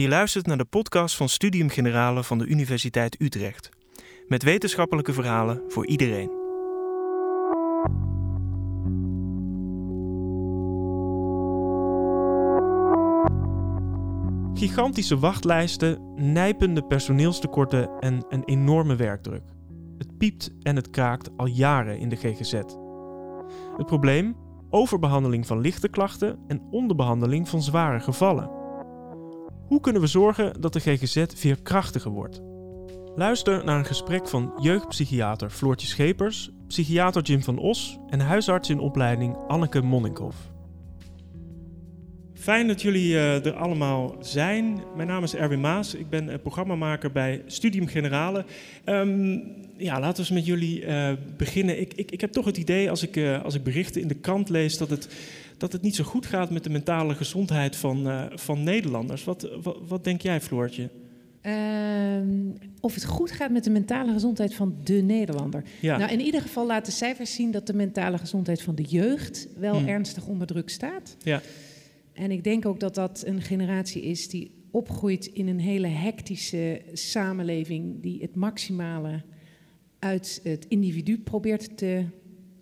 Je luistert naar de podcast van Studium Generale van de Universiteit Utrecht. Met wetenschappelijke verhalen voor iedereen. Gigantische wachtlijsten, nijpende personeelstekorten en een enorme werkdruk. Het piept en het kraakt al jaren in de GGZ. Het probleem? Overbehandeling van lichte klachten en onderbehandeling van zware gevallen. Hoe kunnen we zorgen dat de GGZ veerkrachtiger wordt? Luister naar een gesprek van jeugdpsychiater Floortje Schepers, psychiater Jim van Os en huisarts in opleiding Anneke Monninkhoff. Fijn dat jullie uh, er allemaal zijn. Mijn naam is Erwin Maas. Ik ben uh, programmamaker bij Studium Generale. Um, ja, laten we eens met jullie uh, beginnen. Ik, ik, ik, heb toch het idee als ik, als ik berichten in de krant lees dat het, dat het niet zo goed gaat met de mentale gezondheid van, van Nederlanders. Wat, wat, wat, denk jij, Floortje? Ehm, of het goed gaat met de mentale gezondheid van de Nederlander. Ja. Nou, in ieder geval laten cijfers zien dat de mentale gezondheid van de jeugd wel hmm. ernstig onder druk staat. Ja. En ik denk ook dat dat een generatie is die opgroeit in een hele hectische samenleving, die het maximale uit het individu probeert te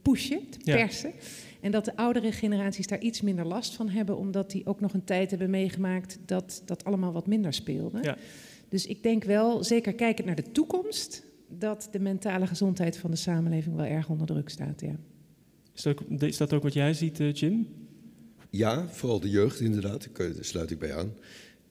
pushen, te persen. En dat de oudere generaties daar iets minder last van hebben, omdat die ook nog een tijd hebben meegemaakt dat dat allemaal wat minder speelde. Ja. Dus ik denk wel, zeker kijkend naar de toekomst, dat de mentale gezondheid van de samenleving wel erg onder druk staat. Ja. Is, dat, is dat ook wat jij ziet, eh, Jim? Ja, vooral de jeugd inderdaad, daar sluit ik bij aan.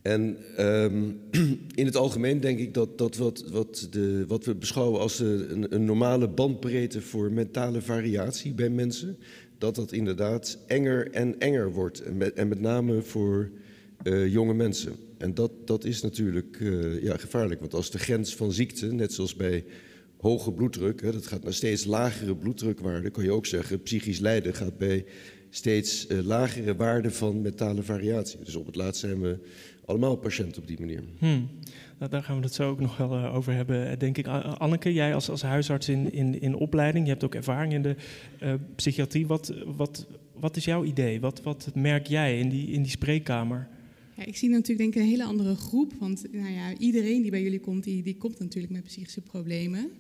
En um, in het algemeen denk ik dat, dat wat, wat, de, wat we beschouwen als een, een, normale bandbreedte voor mentale variatie bij mensen, dat dat inderdaad enger en enger wordt. En met, name voor uh, jonge mensen. En dat, dat is natuurlijk uh, ja, gevaarlijk, want als de grens van ziekte, net zoals bij hoge bloeddruk, hè, dat gaat naar steeds lagere bloeddrukwaarden, kan je ook zeggen, psychisch lijden gaat bij steeds uh, lagere waarden van mentale variatie. Dus op het laatst zijn we allemaal patiënten op die manier. Hmm. Nou, daar gaan we het zo ook nog wel uh, over hebben, eh, denk ik. Anneke, jij als, als huisarts in, in, in opleiding, je hebt ook ervaring in de uh, psychiatrie. Wat, wat, wat is jouw idee? Wat, wat merk jij in die, in die spreekkamer? Ja, ik zie natuurlijk denk ik een hele andere groep. Want nou ja, iedereen die bij jullie komt, die, die komt natuurlijk met psychische problemen.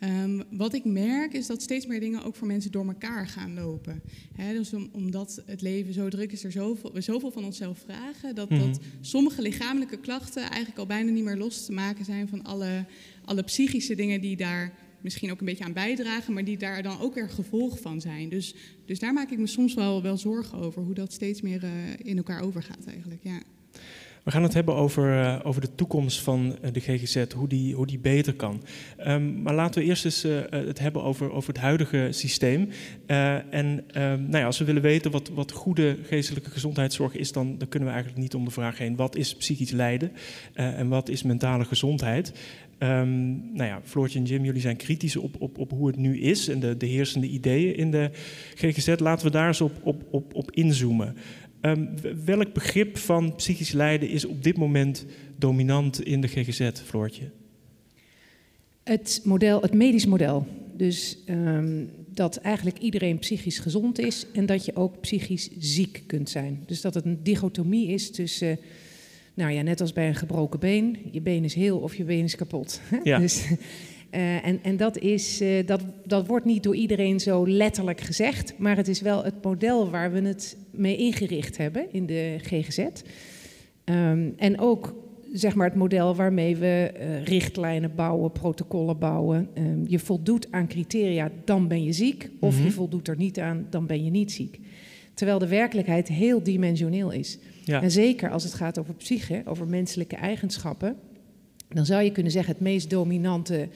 Um, wat ik merk is dat steeds meer dingen ook voor mensen door elkaar gaan lopen. He, dus omdat het leven zo druk is, er zoveel, we zoveel van onszelf vragen, dat, mm -hmm. dat sommige lichamelijke klachten eigenlijk al bijna niet meer los te maken zijn van alle, alle psychische dingen die daar misschien ook een beetje aan bijdragen, maar die daar dan ook weer gevolg van zijn. Dus, dus daar maak ik me soms wel, wel zorgen over, hoe dat steeds meer uh, in elkaar overgaat eigenlijk. Ja. We gaan het hebben over, uh, over de toekomst van uh, de GGZ, hoe die, hoe die beter kan. Um, maar laten we eerst eens uh, het hebben over, over het huidige systeem. en um, nou ja, als we willen weten wat, wat goede geestelijke gezondheidszorg is, dan, dan kunnen we eigenlijk niet om de vraag heen: wat is psychisch lijden en wat is mentale gezondheid? Um, nou ja, Floortje en Jim, jullie zijn kritisch op, op, op hoe het nu is en de, de heersende ideeën in de GGZ. Laten we daar eens op, op, op inzoomen. Um, welk begrip van psychisch lijden is op dit moment dominant in de GGZ, Floortje? Het, model, het medisch model. Dus um, dat eigenlijk iedereen psychisch gezond is en dat je ook psychisch ziek kunt zijn. Dus dat het een dichotomie is tussen, nou ja, net als bij een gebroken been, je been is heel of je been is kapot. Ja. Dus, uh, en, en dat, is, uh, dat, dat wordt niet door iedereen zo letterlijk gezegd, maar het is wel het model waar we het mee ingericht hebben in de GGZ. Um, en ook zeg maar, het model waarmee we uh, richtlijnen bouwen, protocollen bouwen. Um, je voldoet aan criteria, dan ben je ziek. Of mm -hmm. je voldoet er niet aan, dan ben je niet ziek. Terwijl de werkelijkheid heel dimensioneel is. Ja. En zeker als het gaat over psyche, over menselijke eigenschappen. Dan zou je kunnen zeggen het meest dominante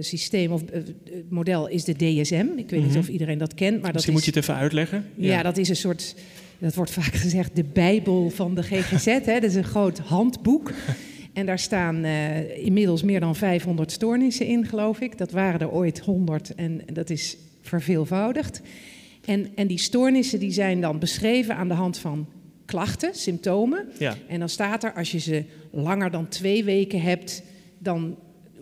systeem of uh, model is de DSM. Ik weet mm -hmm. niet of iedereen dat kent. Maar Misschien dat moet je het even uitleggen. Ja. ja, dat is een soort, dat wordt vaak gezegd, de Bijbel van de GGZ. hè. Dat is een groot handboek. En daar staan uh, inmiddels meer dan 500 stoornissen in, geloof ik. Dat waren er ooit 100 en dat is verveelvoudigd. En, en die stoornissen die zijn dan beschreven aan de hand van klachten, symptomen. Ja. En dan staat er, als je ze langer dan twee weken hebt, dan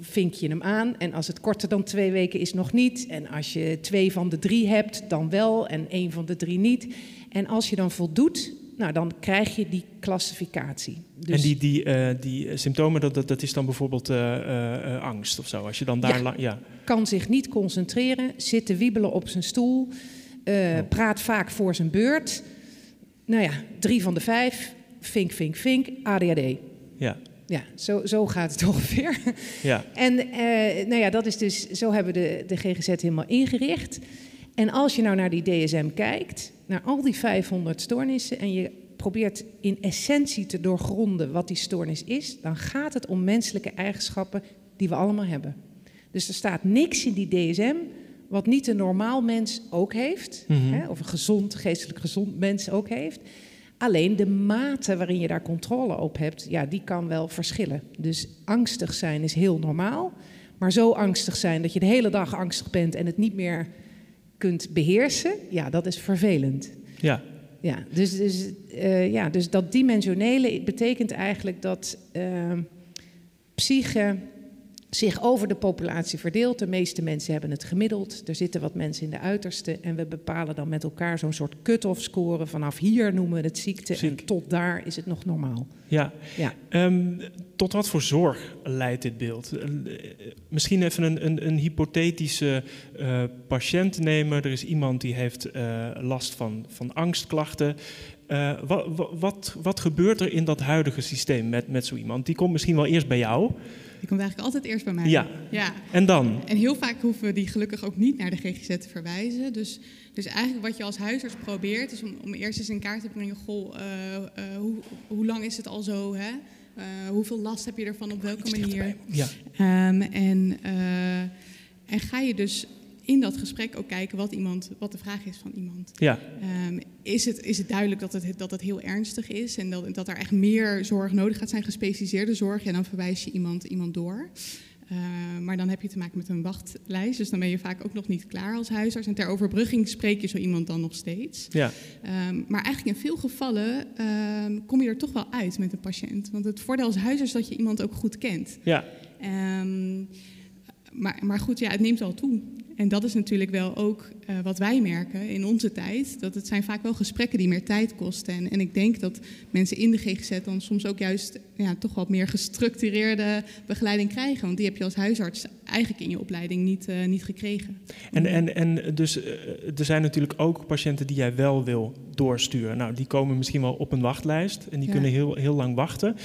vink je hem aan. En als het korter dan twee weken is, nog niet. En als je twee van de drie hebt, dan wel. En één van de drie niet. En als je dan voldoet nou, dan krijg je die klassificatie. Dus en die, die, uh, die symptomen, dat, dat, dat is dan bijvoorbeeld uh, uh, angst of zo? Als je dan daar ja, ja. kan zich niet concentreren, zit te wiebelen op zijn stoel, oh. praat vaak voor zijn beurt. Nou ja, drie van de vijf, vink, vink, vink, ADHD. Ja. Ja, zo, zo gaat het ongeveer. Ja. En nou ja, dat is dus, zo hebben we de, de GGZ helemaal ingericht. En als je nou naar die DSM kijkt, naar al die 500 stoornissen en je probeert in essentie te doorgronden wat die stoornis is, dan gaat het om menselijke eigenschappen die we allemaal hebben. Dus er staat niks in die DSM wat niet een normaal mens ook heeft, mm -hmm. hè, of een gezond, geestelijk gezond mens ook heeft. Alleen de mate waarin je daar controle op hebt, ja, die kan wel verschillen. Dus angstig zijn is heel normaal, maar zo angstig zijn dat je de hele dag angstig bent en het niet meer kunt beheersen, ja, dat is vervelend. Ja. Ja, dus, dus, uh, ja, dus dat dimensionele betekent eigenlijk dat uh, psyche zich over de populatie verdeelt. De meeste mensen hebben het gemiddeld. Er zitten wat mensen in de uiterste. En we bepalen dan met elkaar zo'n soort cut-off score. Vanaf hier noemen we het ziekte Ziek. en tot daar is het nog normaal. Ja. ja. Um, tot wat voor zorg leidt dit beeld? Uh, misschien even een, een, een hypothetische uh, patiënt nemen. Er is iemand die heeft uh, last van, van angstklachten. Wat, wat, wat gebeurt er in dat huidige systeem met, met zo iemand? Die komt misschien wel eerst bij jou. Die komt eigenlijk altijd eerst bij mij. Ja. ja. En dan? En heel vaak hoeven we die gelukkig ook niet naar de GGZ te verwijzen. Dus, dus eigenlijk wat je als huisarts probeert, is om, om eerst eens in kaart te brengen: goh, uh, uh, hoe, hoe lang is het al zo? Hè? Uh, hoeveel last heb je ervan? Op welke manier? Ja. Um, en, en ga je dus in dat gesprek ook kijken wat, iemand, wat de vraag is van iemand. Ja. Um, is, het, is het duidelijk dat het, dat het heel ernstig is en dat, dat er echt meer zorg nodig gaat zijn, gespecialiseerde zorg, en dan verwijs je iemand, iemand door. Uh, maar dan heb je te maken met een wachtlijst, dus dan ben je vaak ook nog niet klaar als huisarts. En ter overbrugging spreek je zo iemand dan nog steeds. Ja. Um, maar eigenlijk in veel gevallen um, kom je er toch wel uit met een patiënt. Want het voordeel als huisarts is dat je iemand ook goed kent. Ja. maar, maar goed, ja, het neemt al toe. En dat is natuurlijk wel ook uh, wat wij merken in onze tijd. Dat het zijn vaak wel gesprekken die meer tijd kosten. En, en ik denk dat mensen in de GGZ dan soms ook juist ja, toch wat meer gestructureerde begeleiding krijgen. Want die heb je als huisarts eigenlijk in je opleiding niet, uh, niet gekregen. En, en, en dus uh, er zijn natuurlijk ook patiënten die jij wel wil doorsturen. Nou, die komen misschien wel op een wachtlijst en die Ja. kunnen heel, heel lang wachten.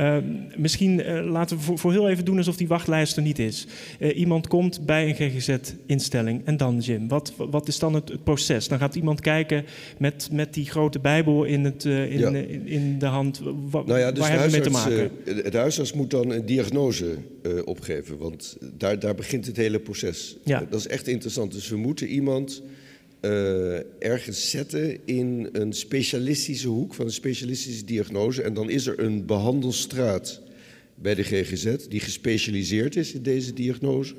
Uh, misschien uh, laten we voor, voor heel even doen alsof die wachtlijst er niet is. Uh, iemand komt bij een GGZ-instelling en dan, Jim, wat, wat is dan het, het, proces? Dan gaat iemand kijken met, met die grote Bijbel in, het, uh, in, Ja. in, in de hand. Wa, Nou ja, dus waar hebben we mee te huisarts, maken? eh, de huisarts moet dan een diagnose eh, opgeven, want daar, daar begint het hele proces. Ja. Eh, dat is echt interessant. Dus we moeten iemand eh, ergens zetten in een specialistische hoek van een specialistische diagnose. En dan is er een behandelstraat bij de GGZ die gespecialiseerd is in deze diagnose.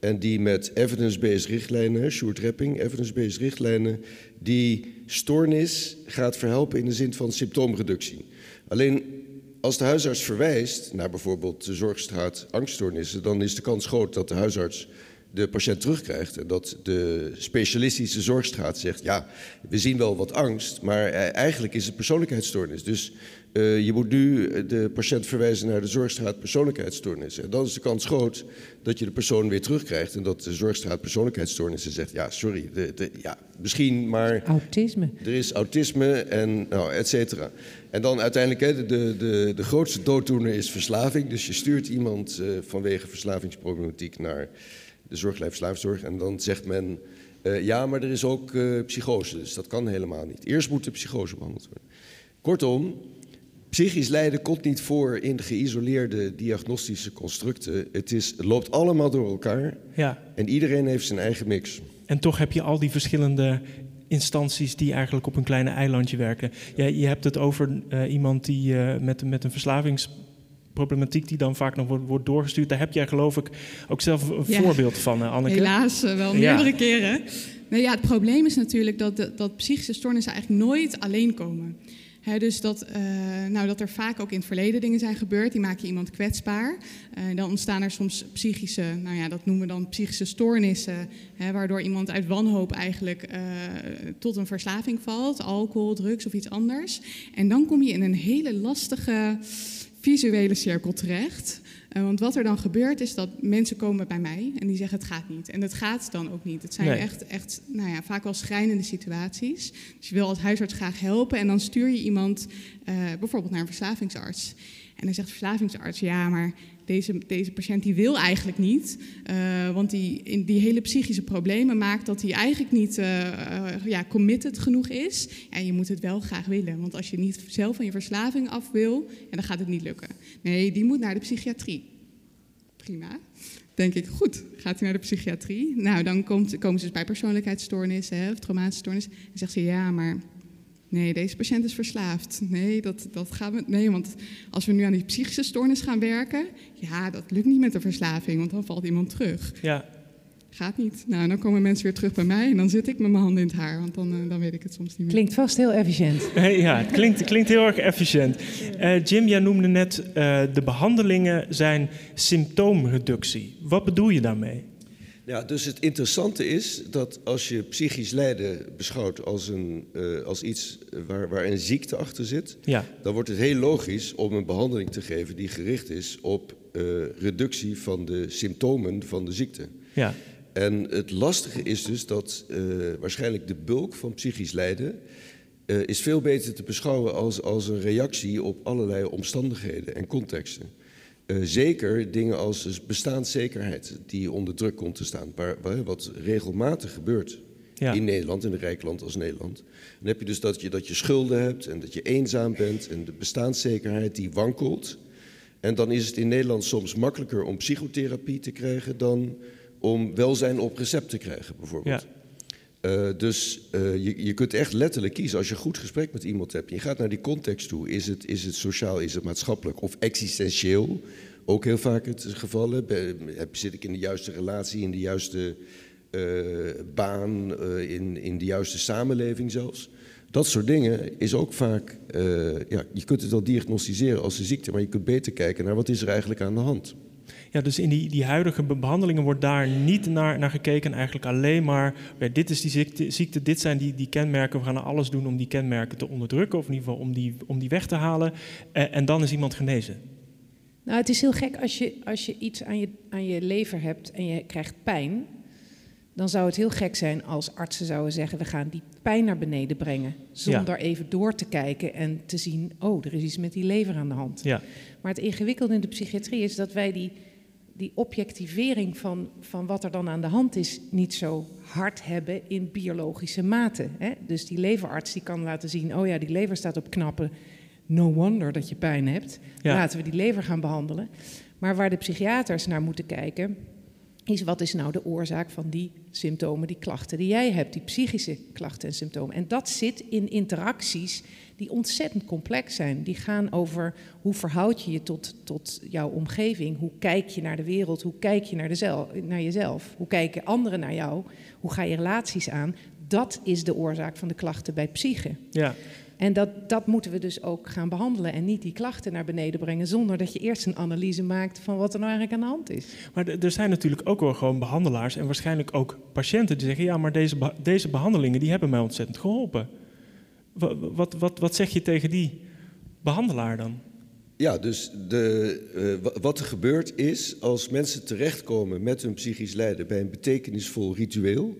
En die met evidence-based richtlijnen, Repping, evidence-based richtlijnen, die stoornis gaat verhelpen in de zin van symptoomreductie. Alleen als de huisarts verwijst naar bijvoorbeeld de zorgstraat angststoornissen, dan is de kans groot dat de huisarts de patiënt terugkrijgt. En dat de specialistische zorgstraat zegt, ja, we zien wel wat angst, maar eh, eigenlijk is het persoonlijkheidsstoornis. Dus uh, je moet nu de patiënt verwijzen naar de zorgstraat persoonlijkheidsstoornissen. En dan is de kans groot dat je de persoon weer terugkrijgt en dat de zorgstraat persoonlijkheidsstoornissen zegt, ja, sorry, de, de, ja, misschien, maar Autisme. er is autisme en nou, et cetera. En dan uiteindelijk, hè, de, de, de grootste dooddoener is verslaving. Dus je stuurt iemand uh, vanwege verslavingsproblematiek naar de zorglijn verslavingszorg. En dan zegt men, uh, ja, maar er is ook psychose, dus dat kan helemaal niet. Eerst moet de psychose behandeld worden. Kortom, psychisch lijden komt niet voor in geïsoleerde diagnostische constructen. Het, is, het loopt allemaal door elkaar Ja. en iedereen heeft zijn eigen mix. En toch heb je al die verschillende instanties die eigenlijk op een kleine eilandje werken. Ja, je hebt het over uh, iemand die uh, met, met een verslavingsproblematiek die dan vaak nog wordt, wordt doorgestuurd. Daar heb jij geloof ik ook zelf een Ja. voorbeeld van, uh, Anneke. Helaas wel Ja. meerdere keren. Nou ja, het probleem is natuurlijk dat, dat psychische stoornissen eigenlijk nooit alleen komen. Dus dat, uh, nou, dat er vaak ook in het verleden dingen zijn gebeurd, die maken iemand kwetsbaar. Uh, dan ontstaan er soms psychische, nou ja, dat noemen we dan psychische stoornissen, waardoor iemand uit wanhoop eigenlijk uh, tot een verslaving valt, alcohol, drugs of iets anders. En dan kom je in een hele lastige visuele cirkel terecht. Uh, want wat er dan gebeurt is dat mensen komen bij mij en die zeggen het gaat niet. En het gaat dan ook niet. Het zijn Nee. echt, echt nou ja, vaak wel schrijnende situaties. Dus je wil als huisarts graag helpen en dan stuur je iemand eh, bijvoorbeeld naar een verslavingsarts. En dan zegt de verslavingsarts, ja, maar deze, deze patiënt die wil eigenlijk niet. eh, want die, in die hele psychische problemen maakt dat hij eigenlijk niet eh, eh, ja, committed genoeg is. En je moet het wel graag willen. Want als je niet zelf van je verslaving af wil, dan gaat het niet lukken. Nee, die moet naar de psychiatrie. Prima. Denk ik, goed, gaat hij naar de psychiatrie? Nou, dan komt, komen ze dus bij persoonlijkheidsstoornissen hè, of traumatische stoornissen. En zegt ze, ja, maar nee, deze patiënt is verslaafd. Nee, dat, dat gaan we, nee, want als we nu aan die psychische stoornis gaan werken... ja, dat lukt niet met de verslaving, want dan valt iemand terug. Ja, Gaat niet. Nou, dan komen mensen weer terug bij mij en dan zit ik met mijn handen in het haar. Want dan, eh, dan weet ik het soms niet meer. Klinkt vast heel efficiënt. ja het, klinkt, klinkt heel erg efficiënt. Eh, Jim, jij noemde net eh, de behandelingen zijn symptoomreductie. Wat bedoel je daarmee? Ja, dus het interessante is dat als je psychisch lijden beschouwt als, een, eh, als iets waar, waar een ziekte achter zit, Ja, dan wordt het heel logisch om een behandeling te geven die gericht is op eh, reductie van de symptomen van de ziekte. ja, En het lastige is dus dat eh, waarschijnlijk de bulk van psychisch lijden eh, is veel beter te beschouwen als, als een reactie op allerlei omstandigheden en contexten. Eh, zeker dingen als dus bestaanszekerheid die onder druk komt te staan, waar, waar- wat regelmatig gebeurt ja. in Nederland, in een rijk land als Nederland. Dan heb je dus dat je, dat je schulden hebt en dat je eenzaam bent en de bestaanszekerheid die wankelt. En dan is het in Nederland soms makkelijker om psychotherapie te krijgen dan om welzijn op recept te krijgen, bijvoorbeeld. Eh, dus eh, je, je kunt echt letterlijk kiezen. Als je een goed gesprek met iemand hebt je gaat naar die context toe, is het, is het sociaal, is het maatschappelijk of existentieel? Ook heel vaak het geval. Zit ik in de juiste relatie, in de juiste eh, baan, in, in de juiste samenleving zelfs? Dat soort dingen is ook vaak, ja, je kunt het wel diagnosticeren als een ziekte, maar je kunt beter kijken naar wat is er eigenlijk aan de hand. Ja, dus in die, die huidige be- behandelingen wordt daar niet naar, naar gekeken. Eigenlijk alleen maar, ja, dit is die ziekte, ziekte, dit zijn die, die kenmerken. We gaan er alles doen om die kenmerken te onderdrukken. Of in ieder geval om die, om die weg te halen. Eh, en dan is iemand genezen. Nou, het is heel gek als je, als je iets aan je, aan je lever hebt en je krijgt pijn. Dan zou het heel gek zijn als artsen zouden zeggen: we gaan die pijn naar beneden brengen. Zonder even door te kijken en te zien: oh, er is iets met die lever aan de hand. Ja, Maar het ingewikkelde in de psychiatrie is dat wij die, die objectivering van, van wat er dan aan de hand is niet zo hard hebben in biologische mate. Hè? Dus die leverarts die kan laten zien, oh ja, die lever staat op knappen. No wonder dat je pijn hebt. Ja. Laten we die lever gaan behandelen. Maar waar de psychiaters naar moeten kijken, is wat is nou de oorzaak van die symptomen, die klachten die jij hebt, die psychische klachten en symptomen. En dat zit in interacties die ontzettend complex zijn. Die gaan over hoe verhoud je je tot, tot jouw omgeving, hoe kijk je naar de wereld, hoe kijk je naar, de naar jezelf, hoe kijken anderen naar jou, hoe ga je relaties aan. Dat is de oorzaak van de klachten bij psyche. ja. En dat, dat moeten we dus ook gaan behandelen en niet die klachten naar beneden brengen zonder dat je eerst een analyse maakt van wat er nou eigenlijk aan de hand is. Maar er zijn natuurlijk ook wel gewoon behandelaars en waarschijnlijk ook patiënten die zeggen: ja, maar deze, deze behandelingen die hebben mij ontzettend geholpen. Wat, wat, wat, wat zeg je tegen die behandelaar dan? Ja, dus de, eh, wa- wat er gebeurt is, als mensen terechtkomen met hun psychisch lijden bij een betekenisvol ritueel,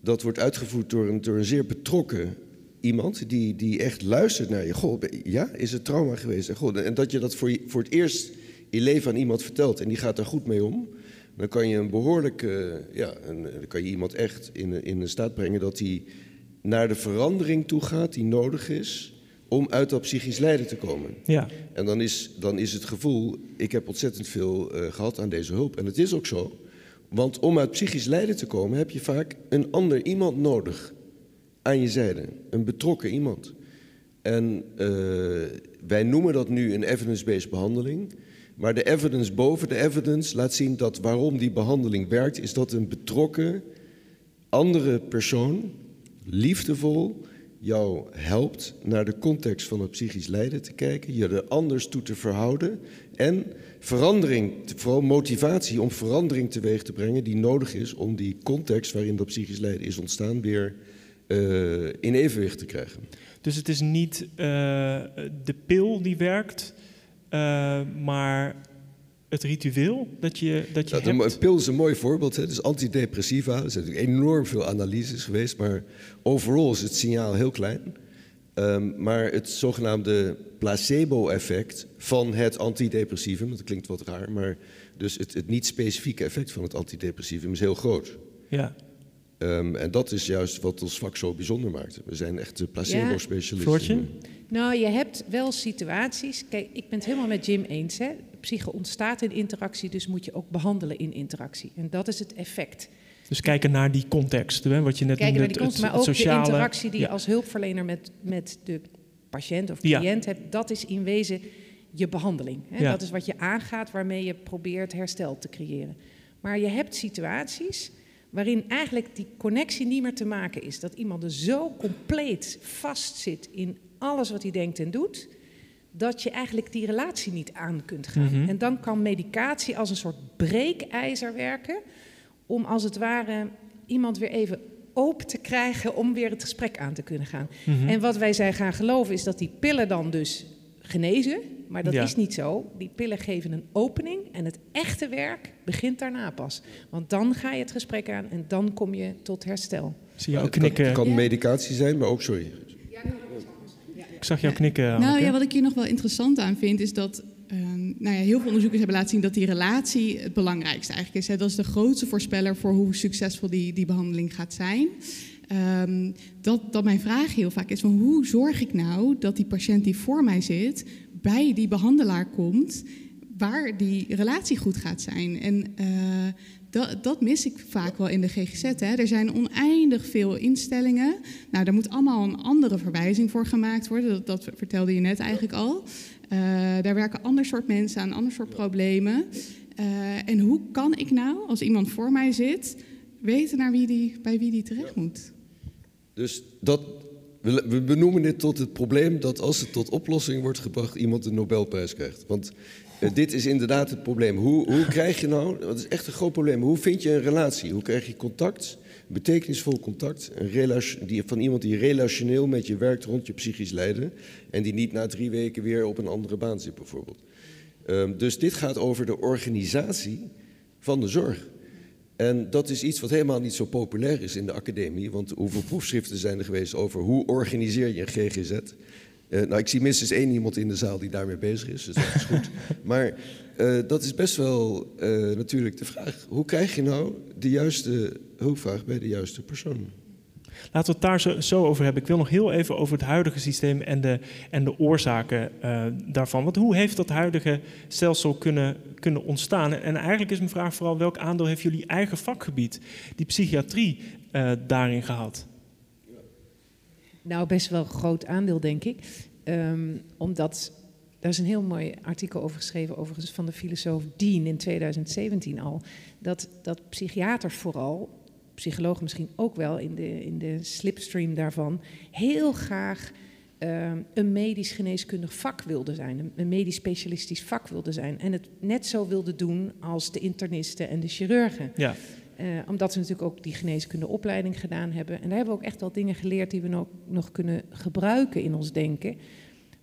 dat wordt uitgevoerd door een, door een zeer betrokken iemand die, die echt luistert naar je. Goh, ja, is het trauma geweest? En, goh, en dat je dat voor, je- voor het eerst in je leven aan iemand vertelt en die gaat daar goed mee om, dan kan je een behoorlijk, eh, ja, een, dan kan je iemand echt in, in staat brengen dat hij naar de verandering toe gaat die nodig is om uit dat psychisch lijden te komen. Ja, En dan is, dan is het gevoel, ik heb ontzettend veel eh, gehad aan deze hulp. En het is ook zo. Want om uit psychisch lijden te komen heb je vaak een ander iemand nodig aan je zijde. Een betrokken iemand. En eh, wij noemen dat nu een evidence-based behandeling. Maar de evidence boven de evidence laat zien dat waarom die behandeling werkt, is dat een betrokken andere persoon, liefdevol, jou helpt naar de context van het psychisch lijden te kijken, je er anders toe te verhouden en verandering, vooral motivatie om verandering teweeg te brengen die nodig is om die context waarin dat psychisch lijden is ontstaan weer uh, in evenwicht te krijgen. Dus het is niet uh, de pil die werkt, uh, maar het ritueel dat je, dat je ja, hebt? Een pil is een mooi voorbeeld. Hè? Dus antidepressiva. Er zijn natuurlijk enorm veel analyses geweest. Maar overal is het signaal heel klein. Um, maar het zogenaamde placebo-effect van het antidepressivum... dat klinkt wat raar, maar dus het, het niet-specifieke effect van het antidepressivum is heel groot. Ja. Um, en dat is juist wat ons vak zo bijzonder maakt. We zijn echt placebo-specialisten. Ja. Nou, je hebt wel situaties. Kijk, ik ben het helemaal met Jim eens. Hè. Psyche ontstaat in interactie, dus moet je ook behandelen in interactie. En dat is het effect. Dus kijken naar die context, hè, wat je net kijken noemde. Naar die context, het, maar ook sociale, de interactie die ja. je als hulpverlener met, met de patiënt of cliënt ja. hebt, dat is in wezen je behandeling. Hè. Ja. Dat is wat je aangaat, waarmee je probeert herstel te creëren. Maar je hebt situaties waarin eigenlijk die connectie niet meer te maken is. Dat iemand er zo compleet vastzit in alles wat hij denkt en doet, dat je eigenlijk die relatie niet aan kunt gaan. Mm -hmm. En dan kan medicatie als een soort breekijzer werken, om als het ware iemand weer even open te krijgen om weer het gesprek aan te kunnen gaan. Mm -hmm. En wat wij zijn gaan geloven is dat die pillen dan dus genezen, maar dat Ja. is niet zo. Die pillen geven een opening en het echte werk begint daarna pas. Want dan ga je het gesprek aan en dan kom je tot herstel. Zie je ook het kan, knikken. het kan medicatie zijn, maar ook, sorry, Ik zag jou knikken, Nou ja, wat ik hier nog wel interessant aan vind, is dat ehm, nou ja, heel veel onderzoekers hebben laten zien dat die relatie het belangrijkste eigenlijk is. Hè. Dat is de grootste voorspeller voor hoe succesvol die, die behandeling gaat zijn. Ehm, dat, dat mijn vraag heel vaak is: van hoe zorg ik nou dat die patiënt die voor mij zit bij die behandelaar komt, waar die relatie goed gaat zijn? En eh, dat, dat mis ik vaak wel in de GGZ. Hè. Er zijn oneindig veel instellingen. Nou, daar moet allemaal een andere verwijzing voor gemaakt worden. Dat, dat vertelde je net eigenlijk al. Eh, daar werken ander soort mensen aan, ander soort problemen. Eh, en hoe kan ik nou, als iemand voor mij zit, weten naar wie die, bij wie die terecht moet? Dus dat, we, benoemen dit tot het probleem dat als het tot oplossing wordt gebracht, iemand de Nobelprijs krijgt. Want eh, dit is inderdaad het probleem. Hoe, hoe krijg je nou, dat is echt een groot probleem, hoe vind je een relatie? Hoe krijg je contact, betekenisvol contact, een die, van iemand die relationeel met je werkt rond je psychisch lijden en die niet na drie weken weer op een andere baan zit bijvoorbeeld. Ehm, dus dit gaat over de organisatie van de zorg. En dat is iets wat helemaal niet zo populair is in de academie. Want hoeveel proefschriften zijn er geweest over hoe organiseer je een GGZ? Eh, nou, ik zie minstens één iemand in de zaal die daarmee bezig is, dus dat is goed. Maar eh, dat is best wel eh, natuurlijk de vraag. Hoe krijg je nou de juiste hulpvraag bij de juiste persoon? Laten we het daar zo, over hebben. Ik wil nog heel even over het huidige systeem en de, en de oorzaken eh, daarvan. Want hoe heeft dat huidige stelsel kunnen, kunnen ontstaan? En eigenlijk is mijn vraag vooral welk aandeel heeft jullie eigen vakgebied, die psychiatrie, eh, daarin gehad? Nou, best wel een groot aandeel, denk ik. Ehm, omdat, daar is een heel mooi artikel over geschreven, overigens van de filosoof Dean in 2017 al. Dat, dat psychiaters vooral, psychologen misschien ook wel in de, in de slipstream daarvan, heel graag ehm, een medisch geneeskundig vak wilden zijn. Een, medisch specialistisch vak wilden zijn. En het net zo wilden doen als de internisten en de chirurgen. Ja, Eh, omdat ze natuurlijk ook die geneeskundeopleiding gedaan hebben. En daar hebben we ook echt wel dingen geleerd die we nog, nog kunnen gebruiken in ons denken.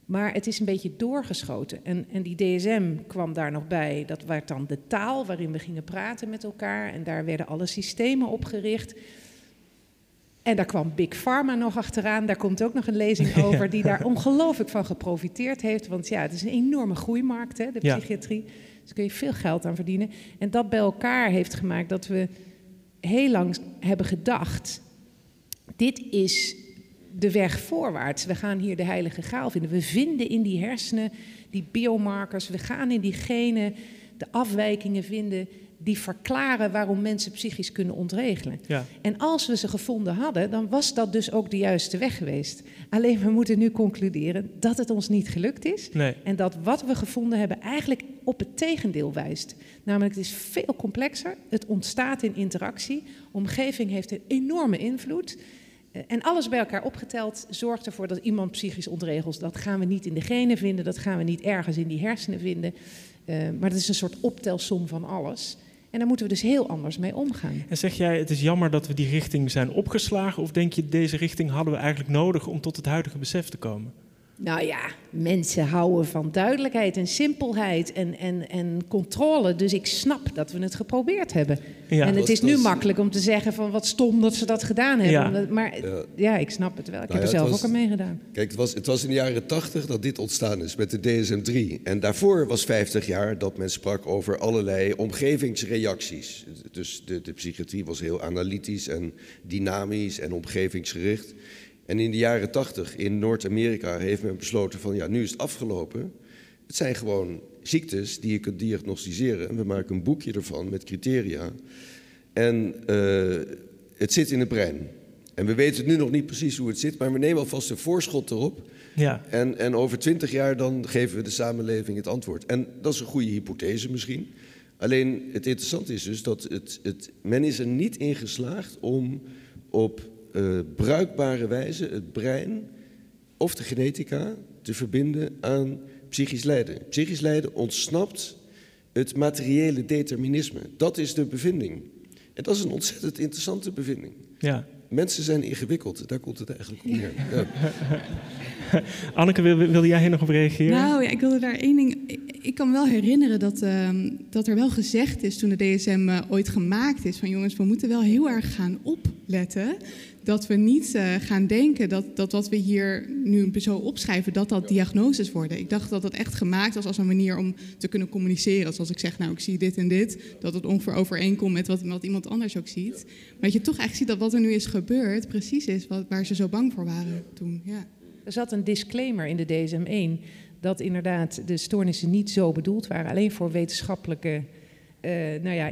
Maar het is een beetje doorgeschoten. En, en die DSM kwam daar nog bij. Dat werd dan de taal waarin we gingen praten met elkaar. En daar werden alle systemen opgericht. En daar kwam Big Pharma nog achteraan. Daar komt ook nog een lezing over die daar ongelooflijk van geprofiteerd heeft. Want ja, het is een enorme groeimarkt, hè, de Ja. psychiatrie. Dus kun je veel geld aan verdienen. En dat bij elkaar heeft gemaakt dat we heel lang hebben gedacht... dit is de weg voorwaarts. We gaan hier de heilige graal vinden. We vinden in die hersenen die biomarkers. We gaan in die genen de afwijkingen vinden... die verklaren waarom mensen psychisch kunnen ontregelen. ja. En als we ze gevonden hadden, dan was dat dus ook de juiste weg geweest. Alleen we moeten nu concluderen dat het ons niet gelukt is. Nee. En dat wat we gevonden hebben eigenlijk op het tegendeel wijst. Namelijk, het is veel complexer. Het ontstaat in interactie. Omgeving heeft een enorme invloed. Eh, en alles bij elkaar opgeteld zorgt ervoor dat iemand psychisch ontregelt. Dat gaan we niet in de genen vinden, dat gaan we niet ergens in die hersenen vinden. Uh, maar dat is een soort optelsom van alles. En daar moeten we dus heel anders mee omgaan. En zeg jij, het is jammer dat we die richting zijn opgeslagen? Of denk je, deze richting hadden we eigenlijk nodig om tot het huidige besef te komen? Nou ja, mensen houden van duidelijkheid en simpelheid en, en, en controle. Dus ik snap dat we het geprobeerd hebben. Ja, en het is nu makkelijk om te zeggen van wat stom dat ze dat gedaan hebben. Ja. Maar ja. ik snap het wel. Ik nou heb er zelf ook aan meegedaan. Kijk, het was, het was in de jaren tachtig dat dit ontstaan is met de DSM-3. En daarvoor was 50 jaar dat men sprak over allerlei omgevingsreacties. Dus de, de psychiatrie was heel analytisch en dynamisch en omgevingsgericht. En in de jaren tachtig in Noord-Amerika heeft men besloten van ja, nu is het afgelopen. Het zijn gewoon ziektes die je kunt diagnosticeren. En we maken een boekje ervan met criteria. En uh, het zit in het brein. En we weten nu nog niet precies hoe het zit, maar we nemen alvast een voorschot erop. Ja. En, en over twintig jaar dan geven we de samenleving het antwoord. En dat is een goede hypothese misschien. Alleen het interessante is dus dat het, het, men is er niet in geslaagd om op uh, bruikbare wijze het brein of de genetica te verbinden aan psychisch lijden. Psychisch lijden ontsnapt het materiële determinisme. Dat is de bevinding. En dat is een ontzettend interessante bevinding. Ja. Mensen zijn ingewikkeld, daar komt het eigenlijk op neer. Ja. Anneke, wil, wilde jij hier nog op reageren? Nou ja, ik wilde daar één ding. Ik, kan me wel herinneren dat, uh, dat er wel gezegd is toen de DSM uh, ooit gemaakt is: van jongens, we moeten wel heel erg gaan opletten dat we niet uh, gaan denken dat, dat wat we hier nu zo opschrijven, dat dat diagnoses worden. Ik dacht dat dat echt gemaakt was als een manier om te kunnen communiceren. Zoals ik zeg, nou ik zie dit en dit, dat het ongeveer overeenkomt met wat, wat iemand anders ook ziet. Maar dat je toch eigenlijk ziet dat wat er nu is gebeurd precies is wat, waar ze zo bang voor waren toen. Ja. Er zat een disclaimer in de DSM-1 dat inderdaad de stoornissen niet zo bedoeld waren, alleen voor wetenschappelijke uh, nou ja,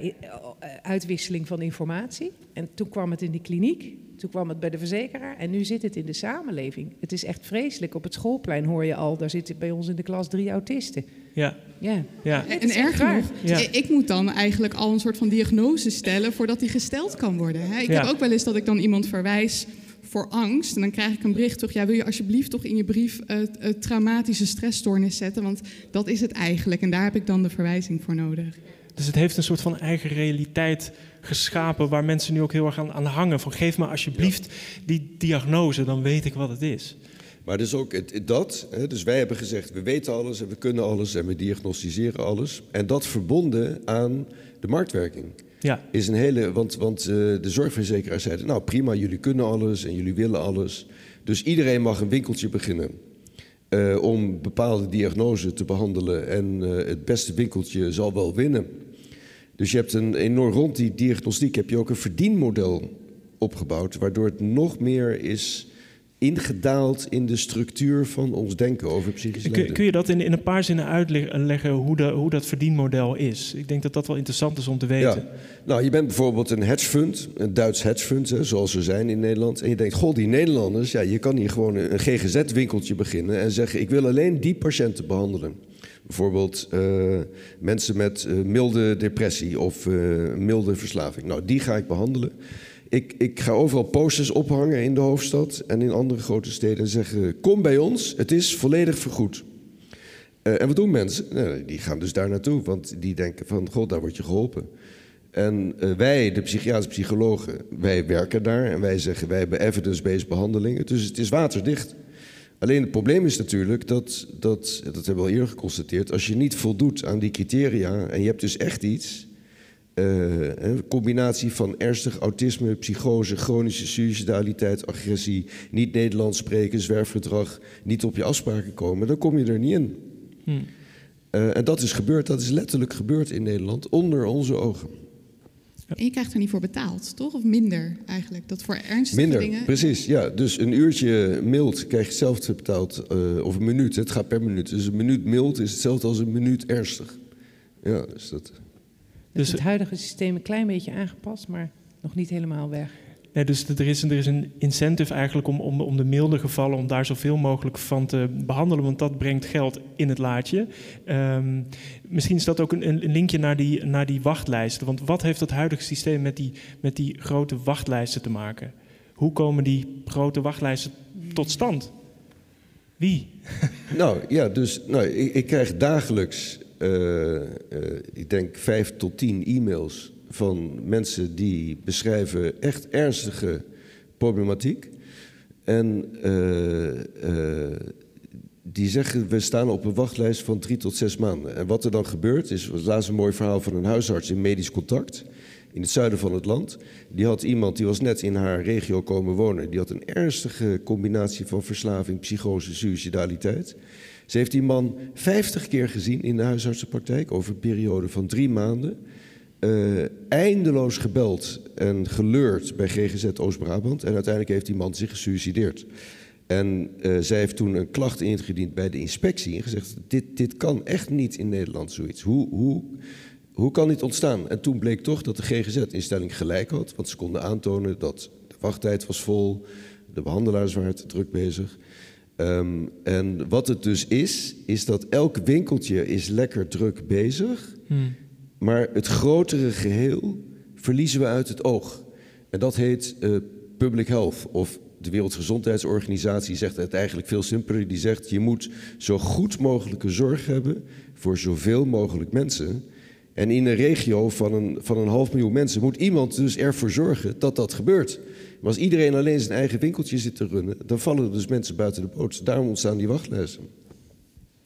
uitwisseling van informatie. En toen kwam het in die kliniek. Toen kwam het bij de verzekeraar en nu zit het in de samenleving. Het is echt vreselijk. Op het schoolplein hoor je al, daar zitten bij ons in de klas drie autisten. Ja. ja. ja. En, en erg genoeg, ja. ik moet dan eigenlijk al een soort van diagnose stellen voordat die gesteld kan worden. Ik heb ook wel eens dat ik dan iemand verwijs voor angst. En dan krijg ik een bericht toch, ja, wil je alsjeblieft toch in je brief het, het traumatische stressstoornis zetten? Want dat is het eigenlijk. En daar heb ik dan de verwijzing voor nodig. Dus het heeft een soort van eigen realiteit geschapen waar mensen nu ook heel erg aan, aan hangen. Van geef me alsjeblieft die diagnose, dan weet ik wat het is. Maar dus ook het, dat, hè, dus wij hebben gezegd, we weten alles en we kunnen alles en we diagnosticeren alles. En dat verbonden aan de marktwerking. Ja. Is een hele, want, want uh, de zorgverzekeraars zeiden, nou prima, jullie kunnen alles en jullie willen alles. Dus iedereen mag een winkeltje beginnen. Uh, om bepaalde diagnoses te behandelen en uh, het beste winkeltje zal wel winnen. Dus je hebt een enorm rond die diagnostiek heb je ook een verdienmodel opgebouwd, waardoor het nog meer is ingedaald in de structuur van ons denken over psychische lijden. Kun, je dat in, in, een paar zinnen uitleggen hoe, de, hoe dat verdienmodel is? Ik denk dat dat wel interessant is om te weten. Ja. Nou, je bent bijvoorbeeld een hedgefund, een Duits hedgefund, hè, zoals ze zijn in Nederland. En je denkt, goh, die Nederlanders, ja, je kan hier gewoon een GGZ-winkeltje beginnen en zeggen, ik wil alleen die patiënten behandelen. Bijvoorbeeld uh, mensen met uh, milde depressie of uh, milde verslaving. Nou, die ga ik behandelen. Ik, ik, ga overal posters ophangen in de hoofdstad en in andere grote steden en zeggen: Kom bij ons, het is volledig vergoed. en wat doen mensen? Nou, die gaan dus daar naartoe, want die denken: van god, daar word je geholpen. En wij, de psychiatrische psychologen, wij werken daar en wij zeggen: wij hebben evidence-based behandelingen, dus het is waterdicht. Alleen het probleem is natuurlijk dat, dat, dat hebben we al eerder geconstateerd, als je niet voldoet aan die criteria en je hebt dus echt iets, uh, een combinatie van ernstig autisme, psychose, chronische suicidaliteit, agressie, niet Nederlands spreken, zwerfgedrag, niet op je afspraken komen, dan kom je er niet in. Hm. Uh, en dat is gebeurd, dat is letterlijk gebeurd in Nederland, onder onze ogen. En je krijgt er niet voor betaald, toch? Of minder eigenlijk? Dat voor ernstige minder, dingen... precies. Ja, dus een uurtje mild krijg je hetzelfde betaald. Uh, of een minuut, het gaat per minuut. Dus een minuut mild is hetzelfde als een minuut ernstig. Ja, dus dat... Dus het huidige systeem een klein beetje aangepast, maar nog niet helemaal weg. Dus er is, er is een incentive eigenlijk om, om, om de milde gevallen, om daar zoveel mogelijk van te behandelen, want dat brengt geld in het laadje. Um, misschien is dat ook een, een linkje naar die, naar die wachtlijsten. Want wat heeft dat huidige systeem met die, met die grote wachtlijsten te maken? Hoe komen die grote wachtlijsten tot stand? Wie? Nou ja, dus nou, ik, ik krijg dagelijks, uh, uh, ik denk vijf tot tien e-mails van mensen die beschrijven echt ernstige problematiek. En uh, die zeggen, we staan op een wachtlijst van drie tot zes maanden. En wat er dan gebeurt, is, laatst een mooi verhaal van een huisarts in medisch contact in het zuiden van het land. Die had iemand, die was net in haar regio komen wonen. Die had een ernstige combinatie van verslaving, psychose, suicidaliteit. Ze heeft die man 50 keer gezien in de huisartsenpraktijk over een periode van drie maanden. Uh, eindeloos gebeld en geleurd bij GGZ Oost-Brabant. En uiteindelijk heeft die man zich gesuicideerd. En uh, zij heeft toen een klacht ingediend bij de inspectie en gezegd: dit, dit kan echt niet in Nederland zoiets. Hoe, hoe, hoe kan dit ontstaan? En toen bleek toch dat de GGZ-instelling gelijk had, want ze konden aantonen dat de wachttijd was vol, de behandelaars waren te druk bezig. Um, en wat het dus is, is dat elk winkeltje is lekker druk bezig, hmm. Maar het grotere geheel verliezen we uit het oog. En dat heet uh, public health of de Wereldgezondheidsorganisatie zegt het eigenlijk veel simpeler. Die zegt je moet zo goed mogelijke zorg hebben voor zoveel mogelijk mensen. En in een regio van een, van een half miljoen mensen moet iemand dus ervoor zorgen dat dat gebeurt. Maar als iedereen alleen zijn eigen winkeltje zit te runnen, dan vallen er dus mensen buiten de boot. Daarom ontstaan die wachtlijsten.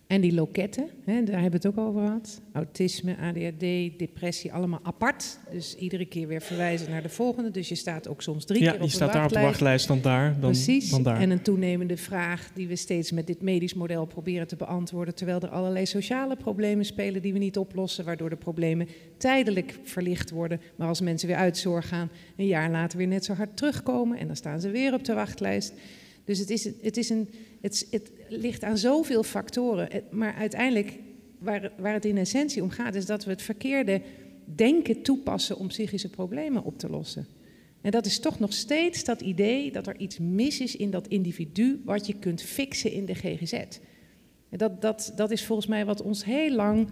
En die loketten, hè, daar hebben we het ook over gehad. Autisme, ADHD, depressie, allemaal apart. Dus iedere keer weer verwijzen naar de volgende. Dus je staat ook soms drie ja, keer op je staat de daar op de wachtlijst dan daar, dan, Precies. dan daar. En een toenemende vraag die we steeds met dit medisch model proberen te beantwoorden. Terwijl er allerlei sociale problemen spelen die we niet oplossen. Waardoor de problemen tijdelijk verlicht worden. Maar als mensen weer uit zorg gaan, een jaar later weer net zo hard terugkomen. En dan staan ze weer op de wachtlijst. Dus het, is, het, is een, het, het ligt aan zoveel factoren. Maar uiteindelijk, waar, waar het in essentie om gaat, is dat we het verkeerde denken toepassen om psychische problemen op te lossen. En dat is toch nog steeds dat idee dat er iets mis is in dat individu wat je kunt fixen in de GGZ. Dat, dat, dat is volgens mij wat ons heel lang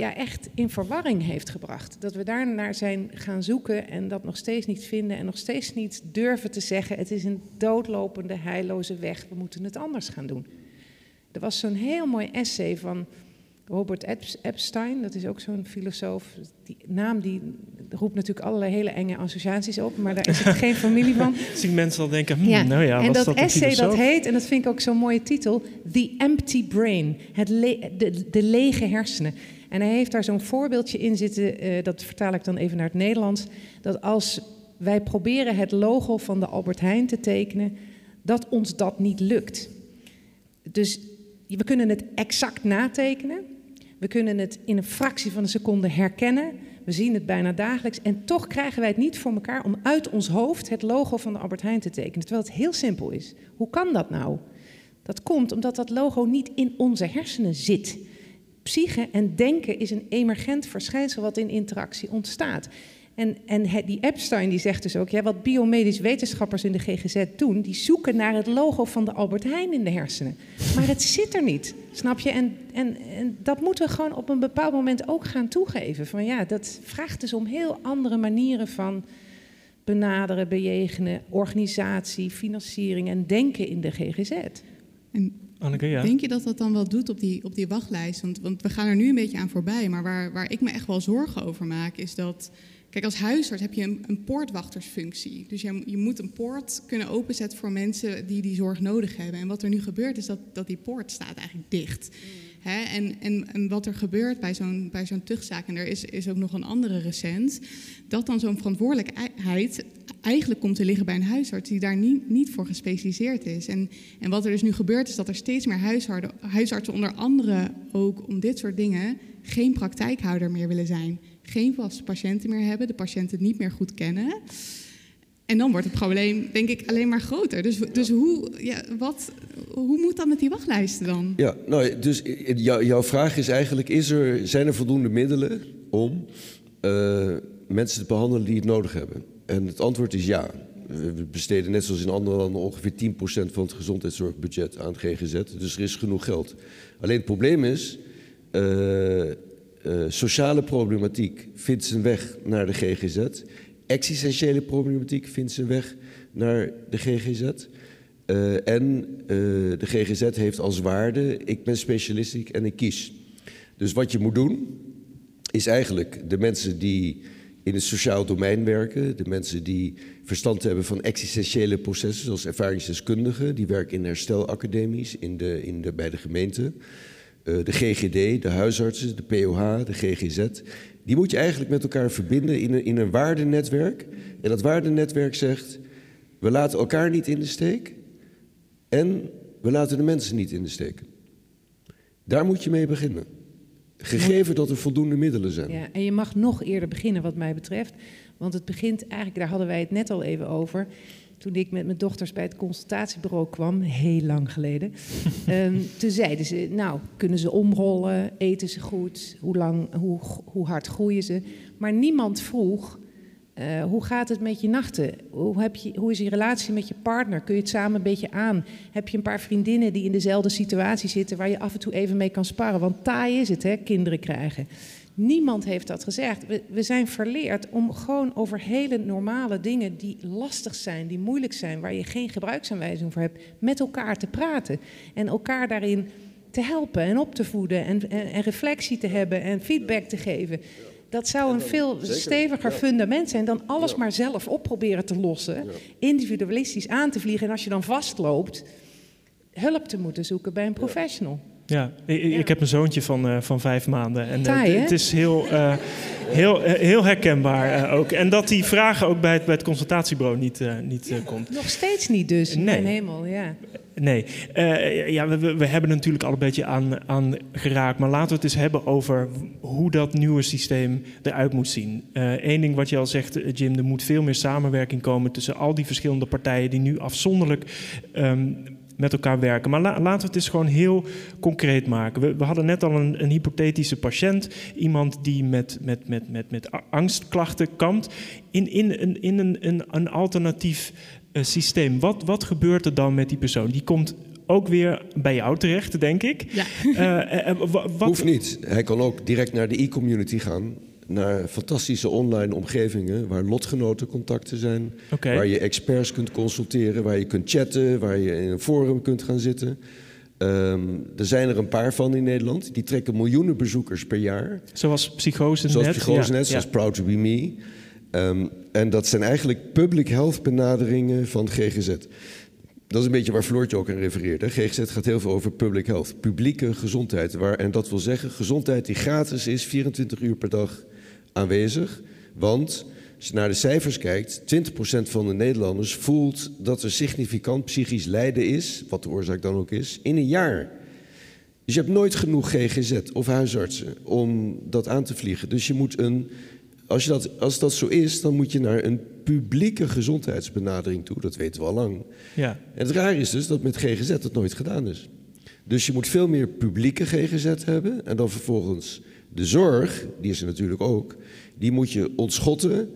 ja, echt in verwarring heeft gebracht. Dat we daar naar zijn gaan zoeken en dat nog steeds niet vinden en nog steeds niet durven te zeggen: het is een doodlopende, heilloze weg, we moeten het anders gaan doen. Er was zo'n heel mooi essay van Robert Epstein, dat is ook zo'n filosoof. Die naam die roept natuurlijk allerlei hele enge associaties op, maar daar is het geen familie van. Zien mensen al denken, hm, ja. nou ja, En dat, dat essay dat heet, en dat vind ik ook zo'n mooie titel, The Empty Brain, het de, de lege hersenen. En hij heeft daar zo'n voorbeeldje in zitten, uh, dat vertaal ik dan even naar het Nederlands, dat als wij proberen het logo van de Albert Heijn te tekenen, dat ons dat niet lukt. Dus we kunnen het exact natekenen, we kunnen het in een fractie van een seconde herkennen, we zien het bijna dagelijks en toch krijgen wij het niet voor elkaar om uit ons hoofd het logo van de Albert Heijn te tekenen, terwijl het heel simpel is. Hoe kan dat nou? Dat komt omdat dat logo niet in onze hersenen zit psyche en denken is een emergent verschijnsel wat in interactie ontstaat. En, en die Epstein die zegt dus ook, ja, wat biomedisch wetenschappers in de GGZ doen, die zoeken naar het logo van de Albert Heijn in de hersenen. Maar het zit er niet, snap je? En, en, dat moeten we gewoon op een bepaald moment ook gaan toegeven. Van ja, dat vraagt dus om heel andere manieren van benaderen, bejegenen, organisatie, financiering en denken in de GGZ. En Denk je dat dat dan wel doet op die, op die wachtlijst? Want, want we gaan er nu een beetje aan voorbij. Maar waar, waar ik me echt wel zorgen over maak, is dat. Kijk, als huisarts heb je een, een poortwachtersfunctie. Dus je, je moet een poort kunnen openzetten voor mensen die die zorg nodig hebben. En wat er nu gebeurt, is dat, dat die poort staat eigenlijk dicht. Mm. en, en, en, wat er gebeurt bij zo'n, bij zo'n tuchtzaak, en er is, is ook nog een andere recent, dat dan zo'n verantwoordelijkheid eigenlijk komt te liggen bij een huisarts die daar niet, niet voor gespecialiseerd is. En, en wat er dus nu gebeurt is dat er steeds meer huisartsen, huisartsen, onder andere ook om dit soort dingen, geen praktijkhouder meer willen zijn. Geen vaste patiënten meer hebben, de patiënten niet meer goed kennen. En dan wordt het probleem, denk ik, alleen maar groter. Dus, dus hoe, ja, wat, hoe moet dat met die wachtlijsten dan? Ja, nou, dus jouw vraag is eigenlijk: is er, zijn er voldoende middelen om uh, mensen te behandelen die het nodig hebben? En het antwoord is ja. We besteden net zoals in andere landen ongeveer 10% van het gezondheidszorgbudget aan GGZ. Dus er is genoeg geld. Alleen het probleem is, uh, uh, sociale problematiek vindt zijn weg naar de GGZ. existentiële problematiek vindt zijn weg naar de GGZ. Uh, en de GGZ heeft als waarde, ik ben specialistiek en ik kies. Dus wat je moet doen, is eigenlijk de mensen die in het sociaal domein werken, de mensen die verstand hebben van existentiële processen, zoals ervaringsdeskundigen, die werken in herstelacademies in de, in de, bij de gemeente. Uh, de GGD, de huisartsen, de POH, de GGZ. Die moet je eigenlijk met elkaar verbinden in een, in een waardenetwerk. En dat waardenetwerk zegt, we laten elkaar niet in de steek en we laten de mensen niet in de steek. Daar moet je mee beginnen. Gegeven dat er voldoende middelen zijn. Ja, en je mag nog eerder beginnen, wat mij betreft. Want het begint eigenlijk, daar hadden wij het net al even over. Toen ik met mijn dochters bij het consultatiebureau kwam, heel lang geleden. um, toen zeiden ze: Nou, kunnen ze omrollen? Eten ze goed? Hoe, lang, hoe, hoe hard groeien ze? Maar niemand vroeg: uh, hoe gaat het met je nachten? Hoe, heb je, hoe is je relatie met je partner? Kun je het samen een beetje aan? Heb je een paar vriendinnen die in dezelfde situatie zitten waar je af en toe even mee kan sparren? Want taai is het, hè, kinderen krijgen. Niemand heeft dat gezegd. We, we zijn verleerd om gewoon over hele normale dingen die lastig zijn, die moeilijk zijn, waar je geen gebruiksaanwijzing voor hebt, met elkaar te praten. En elkaar daarin te helpen en op te voeden en, en, en reflectie te hebben en feedback te geven. Dat zou een veel steviger fundament zijn dan alles maar zelf op proberen te lossen. Individualistisch aan te vliegen en als je dan vastloopt, hulp te moeten zoeken bij een professional. Ja, ik, ik, heb een zoontje van, uh, van vijf maanden. En uh, het is heel, uh, heel, heel herkenbaar ook. En dat die vragen ook bij het, bij het consultatiebureau niet, niet ja, komt. Nog steeds niet dus, nee. mijn hemel, ja. Nee, ja, we, we hebben natuurlijk al een beetje aan, aan geraakt. Maar laten we het eens hebben over hoe dat nieuwe systeem eruit moet zien. Eén ding wat je al zegt, Jim, er moet veel meer samenwerking komen tussen al die verschillende partijen die nu afzonderlijk um, met elkaar werken. Maar laten we het eens gewoon heel concreet maken. We, we hadden net al een, een, hypothetische patiënt, iemand die met, met, met, met, met angstklachten kampt, in, in, in, in een, een, een alternatief uh, systeem. Wat, wat gebeurt er dan met die persoon? Die komt ook weer bij jou terecht, denk ik. Ja. Uh, uh, wat... Hoeft niet. Hij kan ook direct naar de e-community gaan naar fantastische online omgevingen waar lotgenotencontacten zijn, okay. waar je experts kunt consulteren, waar je kunt chatten, waar je in een forum kunt gaan zitten. Um, er zijn er een paar van in Nederland. Die trekken miljoenen bezoekers per jaar. Zoals Psychose Zoals Psychose ja. zoals ja. Proud to be Me. Um, en dat zijn eigenlijk public health benaderingen van GGZ. Dat is een beetje waar Floortje ook aan refereert. Hè. GGZ gaat heel veel over public health, publieke gezondheid. Waar, en dat wil zeggen gezondheid die gratis is, 24 uur per dag aanwezig. Want als je naar de cijfers kijkt, 20% van de Nederlanders voelt dat er significant psychisch lijden is, wat de oorzaak dan ook is, in een jaar. Dus je hebt nooit genoeg GGZ of huisartsen om dat aan te vliegen. Dus je moet een, als, je dat, als dat zo is, dan moet je naar een publieke gezondheidsbenadering toe. Dat weten we al lang. Ja. En het raar is dus dat met GGZ dat nooit gedaan is. Dus je moet veel meer publieke GGZ hebben en dan vervolgens de zorg, die is er natuurlijk ook, die moet je ontschotten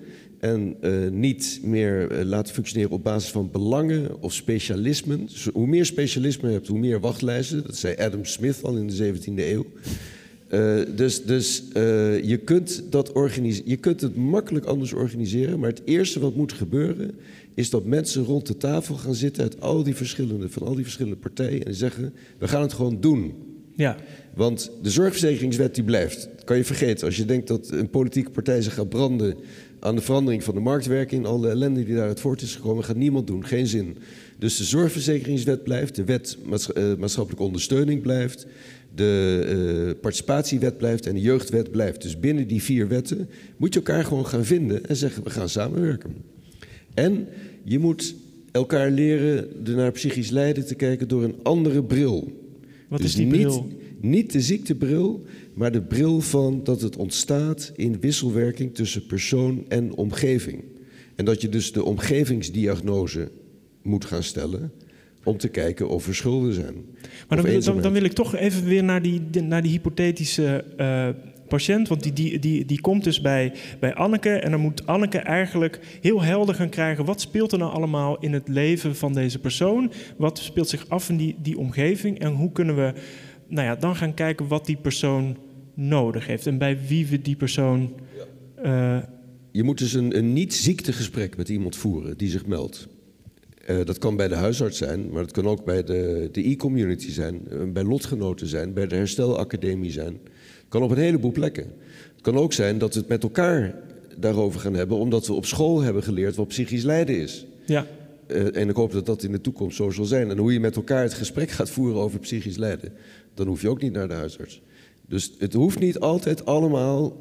en uh, niet meer uh, laten functioneren op basis van belangen of specialismen. Hoe meer specialismen je hebt, hoe meer wachtlijsten. Dat zei Adam Smith al in de 17e eeuw. Uh, dus dus je, kunt dat je kunt het makkelijk anders organiseren, maar het eerste wat moet gebeuren is dat mensen rond de tafel gaan zitten uit al die verschillende, van al die verschillende partijen en zeggen: we gaan het gewoon doen. Ja. Want de zorgverzekeringswet die blijft. Dat kan je vergeten. Als je denkt dat een politieke partij zich gaat branden aan de verandering van de marktwerking, alle ellende die daaruit voort is gekomen, gaat niemand doen. Geen zin. Dus de zorgverzekeringswet blijft, de wet uh, maatschappelijke ondersteuning blijft, de uh, participatiewet blijft en de jeugdwet blijft. Dus binnen die vier wetten moet je elkaar gewoon gaan vinden en zeggen we gaan samenwerken. En je moet elkaar leren naar psychisch lijden te kijken door een andere bril. Wat dus is die bril? Niet, niet de ziektebril, maar de bril van dat het ontstaat in wisselwerking tussen persoon en omgeving. En dat je dus de omgevingsdiagnose moet gaan stellen om te kijken of er schulden zijn. Maar dan, dan, dan, wil ik toch even weer naar die, naar die hypothetische uh, patiënt. Want die, die, die, die komt dus bij, bij Anneke. En dan moet Anneke eigenlijk heel helder gaan krijgen... wat speelt er nou allemaal in het leven van deze persoon? Wat speelt zich af in die, die omgeving? En hoe kunnen we nou ja, dan gaan kijken wat die persoon nodig heeft... en bij wie we die persoon uh, je moet dus een, een niet-ziektegesprek met iemand voeren die zich meldt. Uh, dat kan bij de huisarts zijn, maar dat kan ook bij de, de e-community zijn, uh, bij lotgenoten zijn, bij de herstelacademie zijn. Kan op een heleboel plekken. Het kan ook zijn dat we het met elkaar daarover gaan hebben, omdat we op school hebben geleerd wat psychisch lijden is. Ja. Uh, en ik hoop dat dat in de toekomst zo zal zijn. En hoe je met elkaar het gesprek gaat voeren over psychisch lijden, dan hoef je ook niet naar de huisarts. Dus het hoeft niet altijd allemaal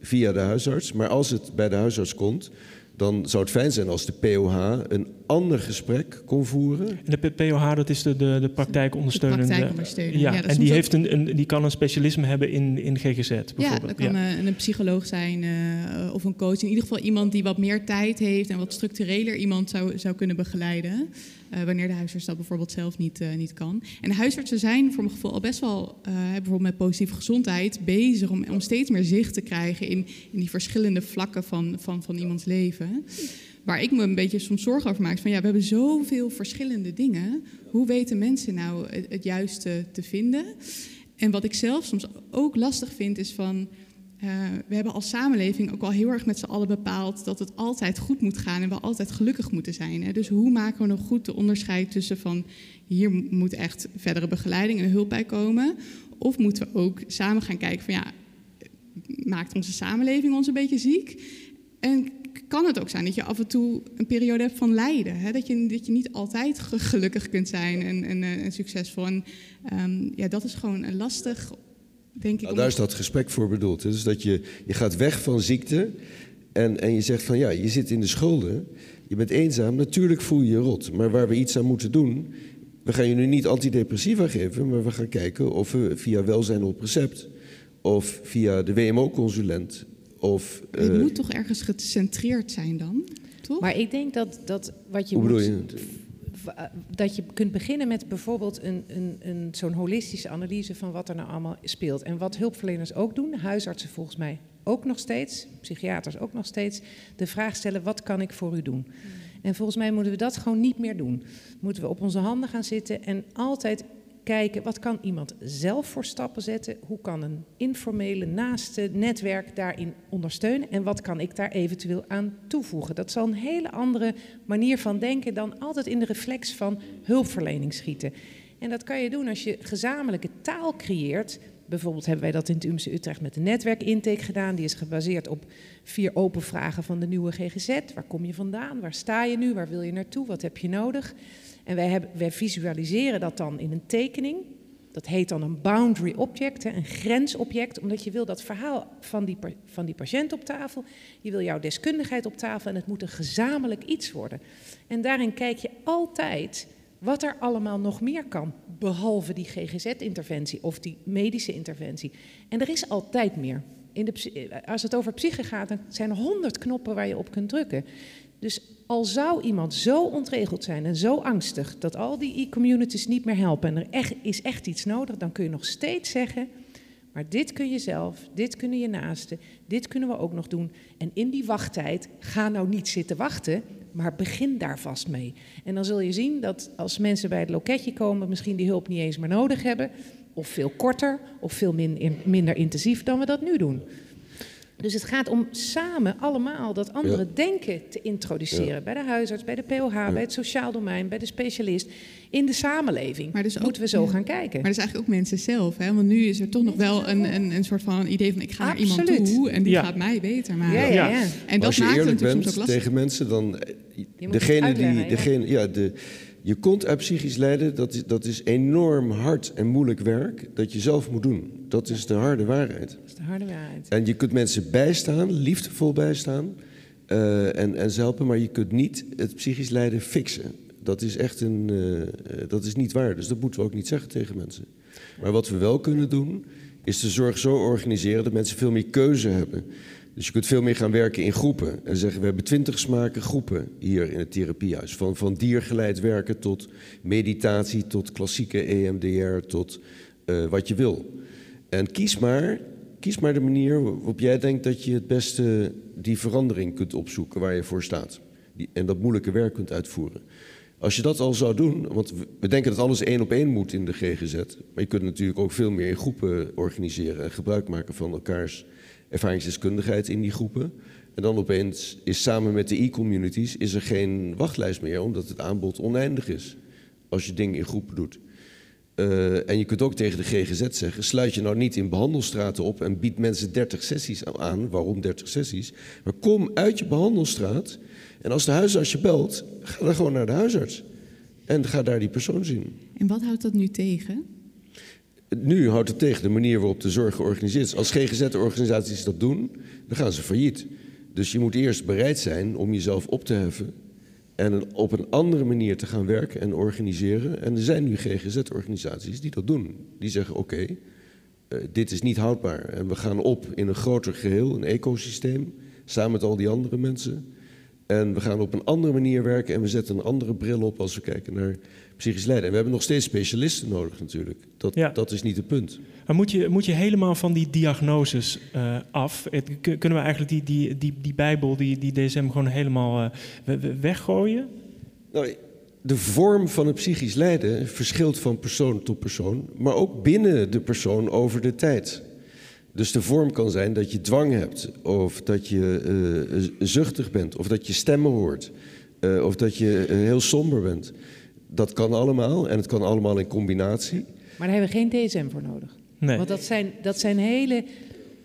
via de huisarts, maar als het bij de huisarts komt, dan zou het fijn zijn als de POH een ander gesprek kon voeren. En de POH, dat is de, de, de praktijkondersteunende. De. Ja, en die, heeft een, een, die kan een specialisme hebben in, in GGZ Ja, dat kan eh, een psycholoog zijn eh, of een coach. In ieder geval iemand die wat meer tijd heeft en wat structureler iemand zou, zou kunnen begeleiden. eh, wanneer de huisarts dat bijvoorbeeld zelf niet, eh, niet kan. En de huisartsen zijn voor mijn gevoel al best wel, eh, bijvoorbeeld met positieve gezondheid, bezig om, om steeds meer zicht te krijgen in, in die verschillende vlakken van, van, van iemands leven. Waar ik me een beetje soms zorgen over maak, van ja, we hebben zoveel verschillende dingen. Hoe weten mensen nou het, het juiste te vinden? En wat ik zelf soms ook lastig vind, is van. eh, we hebben als samenleving ook al heel erg met z'n allen bepaald dat het altijd goed moet gaan en we altijd gelukkig moeten zijn. Hè? Dus hoe maken we nog goed de onderscheid tussen van hier moet echt verdere begeleiding en hulp bij komen? Of moeten we ook samen gaan kijken van ja, maakt onze samenleving ons een beetje ziek? En kan het ook zijn dat je af en toe een periode hebt van lijden. Hè? Dat, je, dat je niet altijd ge- gelukkig kunt zijn en, en, eh, en succesvol. En ehm, ja, dat is gewoon een lastig, denk ik. Nou, daar is dat gesprek voor bedoeld. hè. Dus dat je, je gaat weg van ziekte en, en je zegt van ja, je zit in de schulden, je bent eenzaam, natuurlijk voel je je rot. Maar waar we iets aan moeten doen, we gaan je nu niet antidepressiva geven, maar we gaan kijken of we via welzijn op recept of via de WMO-consulent of... het eh, moet toch ergens gecentreerd zijn dan? Toch? Maar ik denk dat, dat wat je hoe bedoel moet- je? eh, dat je kunt beginnen met bijvoorbeeld een, een, een, zo'n holistische analyse van wat er nou allemaal speelt. En wat hulpverleners ook doen, huisartsen volgens mij ook nog steeds, psychiaters ook nog steeds, de vraag stellen: wat kan ik voor u doen? En volgens mij moeten we dat gewoon niet meer doen. Moeten we op onze handen gaan zitten en altijd kijken wat kan iemand zelf voor stappen zetten? Hoe kan een informele naaste netwerk daarin ondersteunen? En wat kan ik daar eventueel aan toevoegen? Dat zal een hele andere manier van denken dan altijd in de reflex van hulpverlening schieten. En dat kan je doen als je gezamenlijke taal creëert. Bijvoorbeeld hebben wij dat in het UMC Utrecht met de netwerkintake gedaan. Die is gebaseerd op vier open vragen van de nieuwe GGZ. Waar kom je vandaan? Waar sta je nu? Waar wil je naartoe? Wat heb je nodig? En wij, hebben, wij visualiseren dat dan in een tekening. Dat heet dan een boundary object, een grensobject, omdat je wil dat verhaal van die, van die patiënt op tafel, je wil jouw deskundigheid op tafel en het moet een gezamenlijk iets worden. En daarin kijk je altijd wat er allemaal nog meer kan, behalve die GGZ-interventie of die medische interventie. En er is altijd meer. In de, psy- als het over psyche gaat, dan zijn er honderd knoppen waar je op kunt drukken. Dus al zou iemand zo ontregeld zijn en zo angstig dat al die e-communities niet meer helpen en er echt, is echt iets nodig, dan kun je nog steeds zeggen, maar dit kun je zelf, dit kunnen je naasten, dit kunnen we ook nog doen. En in die wachttijd, ga nou niet zitten wachten, maar begin daar vast mee. En dan zul je zien dat als mensen bij het loketje komen, misschien die hulp niet eens meer nodig hebben, of veel korter, of veel min- minder intensief dan we dat nu doen. Dus het gaat om samen allemaal dat andere Ja. denken te introduceren. Ja. Bij de huisarts, bij de POH, bij het sociaal domein, bij de specialist. In de samenleving Maar dus ook- moeten we zo ja. gaan kijken. Maar dat is eigenlijk ook mensen zelf. Hè? Want nu is er toch nog wel een, een, een soort van idee van ik ga naar iemand toe en die Ja. gaat mij beter maken. ja, ja, Ja. ja. En dat als je maakt het eerlijk natuurlijk soms bent ook lastig. tegen mensen, dan eh, degene die, degene, ja, de, je komt uit psychisch lijden, dat is, dat is enorm hard en moeilijk werk dat je zelf moet doen. Dat is de harde waarheid. Dat is de harde waarheid. En je kunt mensen bijstaan, liefdevol bijstaan eh, en, en ze helpen, maar je kunt niet het psychisch lijden fixen. Dat is echt een, eh, eh, dat is niet waar. Dus dat moeten we ook niet zeggen tegen mensen. Maar wat we wel kunnen doen, is de zorg zo organiseren dat mensen veel meer keuze hebben. Dus je kunt veel meer gaan werken in groepen. En zeggen, we hebben twintig smaken groepen hier in het therapiehuis. Van, van diergeleid werken tot meditatie, tot klassieke EMDR, tot eh, wat je wil. En kies maar, kies maar de manier waarop jij denkt dat je het beste die verandering kunt opzoeken waar je voor staat. Die, en dat moeilijke werk kunt uitvoeren. Als je dat al zou doen, want we- denken dat alles één op één moet in de GGZ. Maar je kunt natuurlijk ook veel meer in groepen organiseren en gebruik maken van elkaars ervaringsdeskundigheid in die groepen. En dan opeens is samen met de e-communities is er geen wachtlijst meer, omdat het aanbod oneindig is. Als je dingen in groepen doet. Uh, en je kunt ook tegen de GGZ zeggen: sluit je nou niet in behandelstraten op en bied mensen 30 sessies aan. Waarom 30 sessies? Maar kom uit je behandelstraat. En als de huisarts je belt, ga dan gewoon naar de huisarts. En ga daar die persoon zien. En wat houdt dat nu tegen? Nu houdt het tegen de manier waarop de zorg georganiseerd is. Als GGZ-organisaties dat doen, dan gaan ze failliet. Dus je moet eerst bereid zijn om jezelf op te heffen en op een andere manier te gaan werken en organiseren. En er zijn nu GGZ-organisaties die dat doen. Die zeggen: oké, uh, dit is niet houdbaar. En we gaan op in een groter geheel, een ecosysteem, samen met al die andere mensen. En we gaan op een andere manier werken en we zetten een andere bril op als we kijken naar psychisch lijden. En we hebben nog steeds specialisten nodig natuurlijk. Dat, ja. dat is niet het punt. Maar moet je, moet je helemaal van die diagnoses uh, af? Het, kunnen we eigenlijk die, die, die, die Bijbel, die, die DSM gewoon helemaal uh, weggooien? Nou, de vorm van het psychisch lijden verschilt van persoon tot persoon, maar ook binnen de persoon over de tijd. Dus de vorm kan zijn dat je dwang hebt, of dat je uh, zuchtig bent, of dat je stemmen hoort, uh, of dat je uh, heel somber bent. Dat kan allemaal en het kan allemaal in combinatie. Maar daar hebben we geen DSM voor nodig. Nee. Want dat zijn, dat zijn hele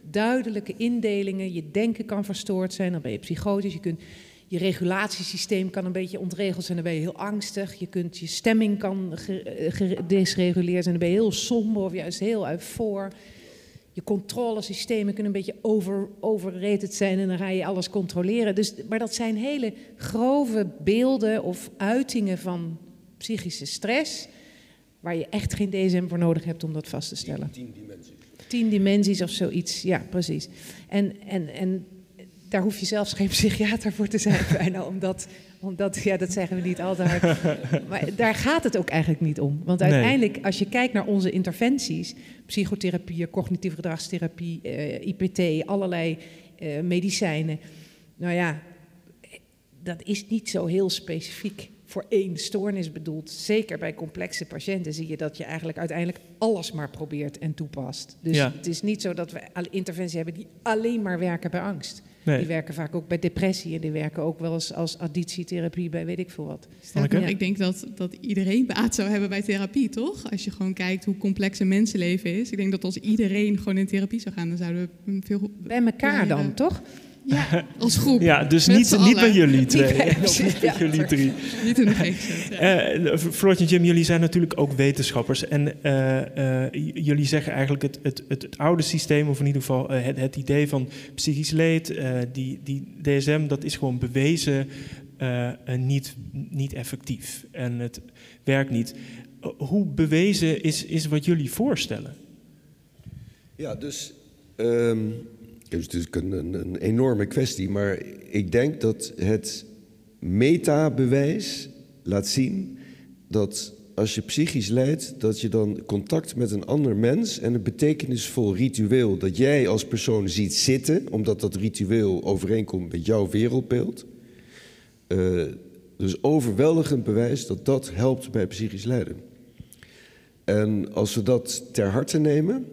duidelijke indelingen. Je denken kan verstoord zijn, dan ben je psychotisch. Je, kunt, je regulatiesysteem kan een beetje ontregeld zijn, dan ben je heel angstig. Je, kunt, je stemming kan gedesreguleerd zijn, dan ben je heel somber of juist heel voor je controlesystemen kunnen een beetje over, overrated zijn en dan ga je alles controleren. Dus, maar dat zijn hele grove beelden of uitingen van psychische stress, waar je echt geen DSM voor nodig hebt om dat vast te stellen. Tien dimensies. Tien dimensies of zoiets, ja, precies. En, en, en daar hoef je zelfs geen psychiater voor te zijn, bijna, omdat, omdat, ja, dat zeggen we niet altijd. Maar daar gaat het ook eigenlijk niet om. Want uiteindelijk, als je kijkt naar onze interventies, psychotherapie, cognitieve gedragstherapie, uh, IPT, allerlei uh, medicijnen, nou ja, dat is niet zo heel specifiek voor één stoornis bedoeld. Zeker bij complexe patiënten zie je dat je eigenlijk uiteindelijk alles maar probeert en toepast. Dus ja. het is niet zo dat we interventies hebben die alleen maar werken bij angst. Nee. Die werken vaak ook bij depressie en die werken ook wel eens als additietherapie bij weet ik veel wat. Ja. Ik denk dat, dat iedereen baat zou hebben bij therapie, toch? Als je gewoon kijkt hoe complex een mensenleven is. Ik denk dat als iedereen gewoon in therapie zou gaan, dan zouden we veel... Bij elkaar dan, toch? Ja, als groep. Ja, dus niet, niet bij jullie twee. Niet bij jullie drie. Niet in de geest. Uh, Floortje en Jim, jullie zijn natuurlijk ook wetenschappers. En uh, uh, jullie zeggen eigenlijk het, het, het, het, oude systeem, of in ieder geval het, het, idee van psychisch leed, die, die DSM, dat is gewoon bewezen niet, niet effectief. En het werkt niet. hoe bewezen is, is wat jullie voorstellen? Ja, dus... Um het is natuurlijk een, een, enorme kwestie, maar ik denk dat het metabewijs laat zien dat als je psychisch lijdt, dat je dan contact met een ander mens en een betekenisvol ritueel dat jij als persoon ziet zitten, omdat dat ritueel overeenkomt met jouw wereldbeeld. Uh, dus overweldigend bewijs dat dat helpt bij psychisch lijden. En als we dat ter harte nemen,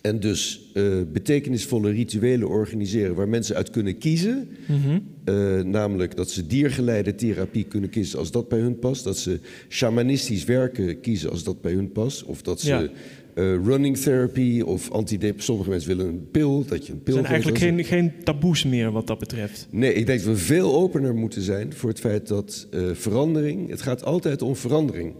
en dus uh, betekenisvolle rituelen organiseren waar mensen uit kunnen kiezen. Mm uh, namelijk dat ze diergeleide therapie kunnen kiezen als dat bij hun past. Dat ze shamanistisch werken kiezen als dat bij hun past. Of dat ze ja. uh, running therapy of antidepressief. Sommige mensen willen een pil, dat je een pil Er zijn eigenlijk geen, geen taboes meer wat dat betreft. Nee, ik denk dat we veel opener moeten zijn voor het feit dat verandering... Het gaat altijd om verandering.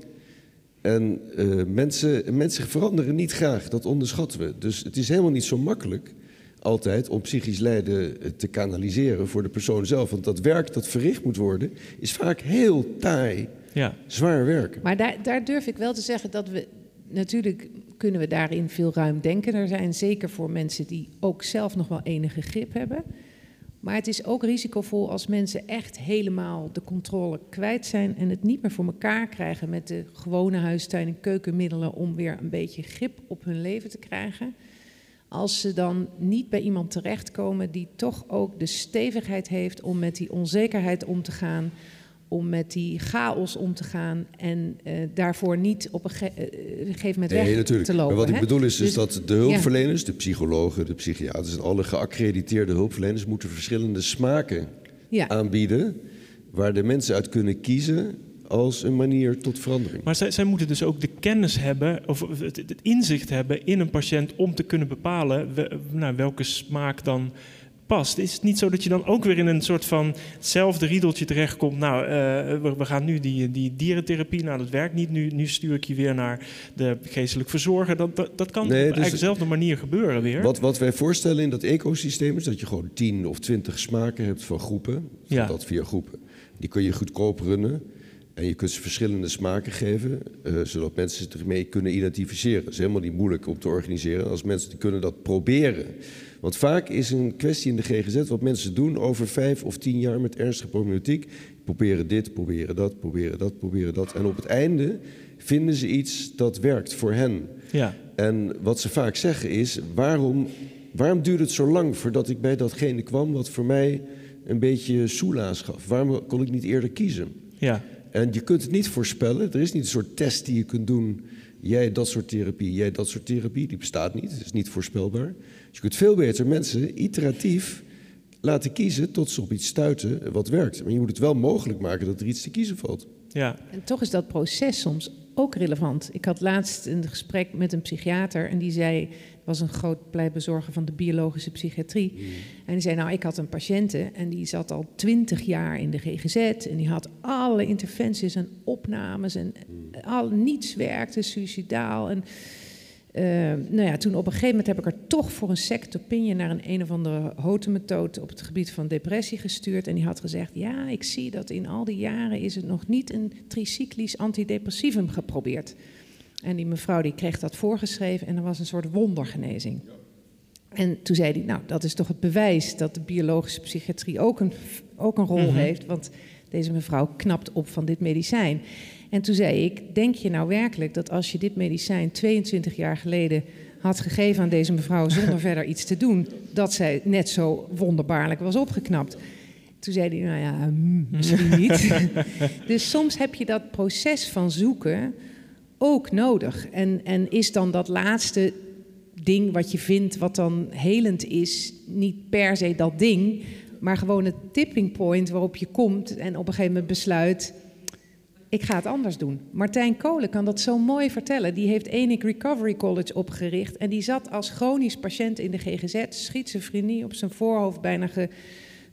En uh, mensen, mensen veranderen niet graag, dat onderschatten we. Dus het is helemaal niet zo makkelijk altijd om psychisch lijden eh, te kanaliseren voor de persoon zelf. Want dat werk dat verricht moet worden, is vaak heel taai, ja. zwaar werk. Maar daar, daar durf ik wel te zeggen dat we natuurlijk kunnen we daarin veel ruim denken. Er zijn zeker voor mensen die ook zelf nog wel enige grip hebben. Maar het is ook risicovol als mensen echt helemaal de controle kwijt zijn en het niet meer voor elkaar krijgen met de gewone huistuin- en keukenmiddelen om weer een beetje grip op hun leven te krijgen. Als ze dan niet bij iemand terechtkomen die toch ook de stevigheid heeft om met die onzekerheid om te gaan, om met die chaos om te gaan en uh, daarvoor niet op een, ge uh, gegeven moment nee, weg natuurlijk. te lopen. Maar wat hè? ik bedoel is dus, Dus- dat de hulpverleners, de psychologen, de psychiaters en alle geaccrediteerde hulpverleners moeten verschillende smaken Ja. aanbieden waar de mensen uit kunnen kiezen als een manier tot verandering. Maar zij, zij moeten dus ook de kennis hebben, of het, het inzicht hebben in een patiënt om te kunnen bepalen we- nou, welke smaak dan past. Is het niet zo dat je dan ook weer in een soort van hetzelfde riedeltje terechtkomt? Nou, eh, we, we gaan nu die, die dierentherapie, nou dat werkt niet, nu, nu stuur ik je weer naar de geestelijk verzorger. Dat, dat, dat kan Nee, op dus- dezelfde manier gebeuren weer. Wat, wat wij voorstellen in dat ecosysteem is dat je gewoon 10 of 20 smaken hebt van groepen. Ja. Dat via groepen. Die kun je goedkoop runnen. En je kunt ze verschillende smaken geven, eh, zodat mensen zich ermee kunnen identificeren. Dat is helemaal niet moeilijk om te organiseren als mensen kunnen dat proberen. Want vaak is een kwestie in de GGZ wat mensen doen over vijf of tien jaar met ernstige problematiek. Proberen dit, proberen dat, proberen dat, proberen dat. En op het einde vinden ze iets dat werkt voor hen. Ja, En wat ze vaak zeggen is: waarom, waarom duurde het zo lang voordat ik bij datgene kwam wat voor mij een beetje soelaas gaf? Waarom kon ik niet eerder kiezen? ja, En je kunt het niet voorspellen. Er is niet een soort test die je kunt doen. Jij dat soort therapie, jij dat soort therapie. Die bestaat niet. Het is niet voorspelbaar. Dus je kunt veel beter mensen iteratief laten kiezen tot ze op iets stuiten wat werkt. Maar je moet het wel mogelijk maken dat er iets te kiezen valt. ja. En toch is dat proces soms ook relevant. Ik had laatst een gesprek met een psychiater en die zei, was een groot pleitbezorger van de biologische psychiatrie. En die zei, nou, ik had een patiënte en die zat al twintig jaar in de GGZ en die had alle interventies en opnames en al, niets werkte, suicidaal. En eh, nou ja, toen op een gegeven moment heb ik er toch voor een second opinion naar een een of andere hotemethode op het gebied van depressie gestuurd. En die had gezegd, ja, ik zie dat in al die jaren is het nog niet een tricyclisch antidepressivum geprobeerd. En die mevrouw die kreeg dat voorgeschreven en er was een soort wondergenezing. En toen zei hij, nou, dat is toch het bewijs dat de biologische psychiatrie ook een, ook een rol Mhm. heeft. Want deze mevrouw knapt op van dit medicijn. En toen zei ik, denk je nou werkelijk dat als je dit medicijn 22 jaar geleden had gegeven aan deze mevrouw zonder verder iets te doen, dat zij net zo wonderbaarlijk was opgeknapt? Toen zei hij, nou ja, hmm, misschien niet. dus soms heb je dat proces van zoeken ook nodig. En, en is dan dat laatste ding wat je vindt, wat dan helend is, niet per se dat ding, maar gewoon het tipping point waarop je komt en op een gegeven moment besluit, ik ga het anders doen. Martijn Kolen kan dat zo mooi vertellen. Die heeft Enik Recovery College opgericht en die zat als chronisch patiënt in de GGZ, schizofrenie op zijn voorhoofd bijna ge-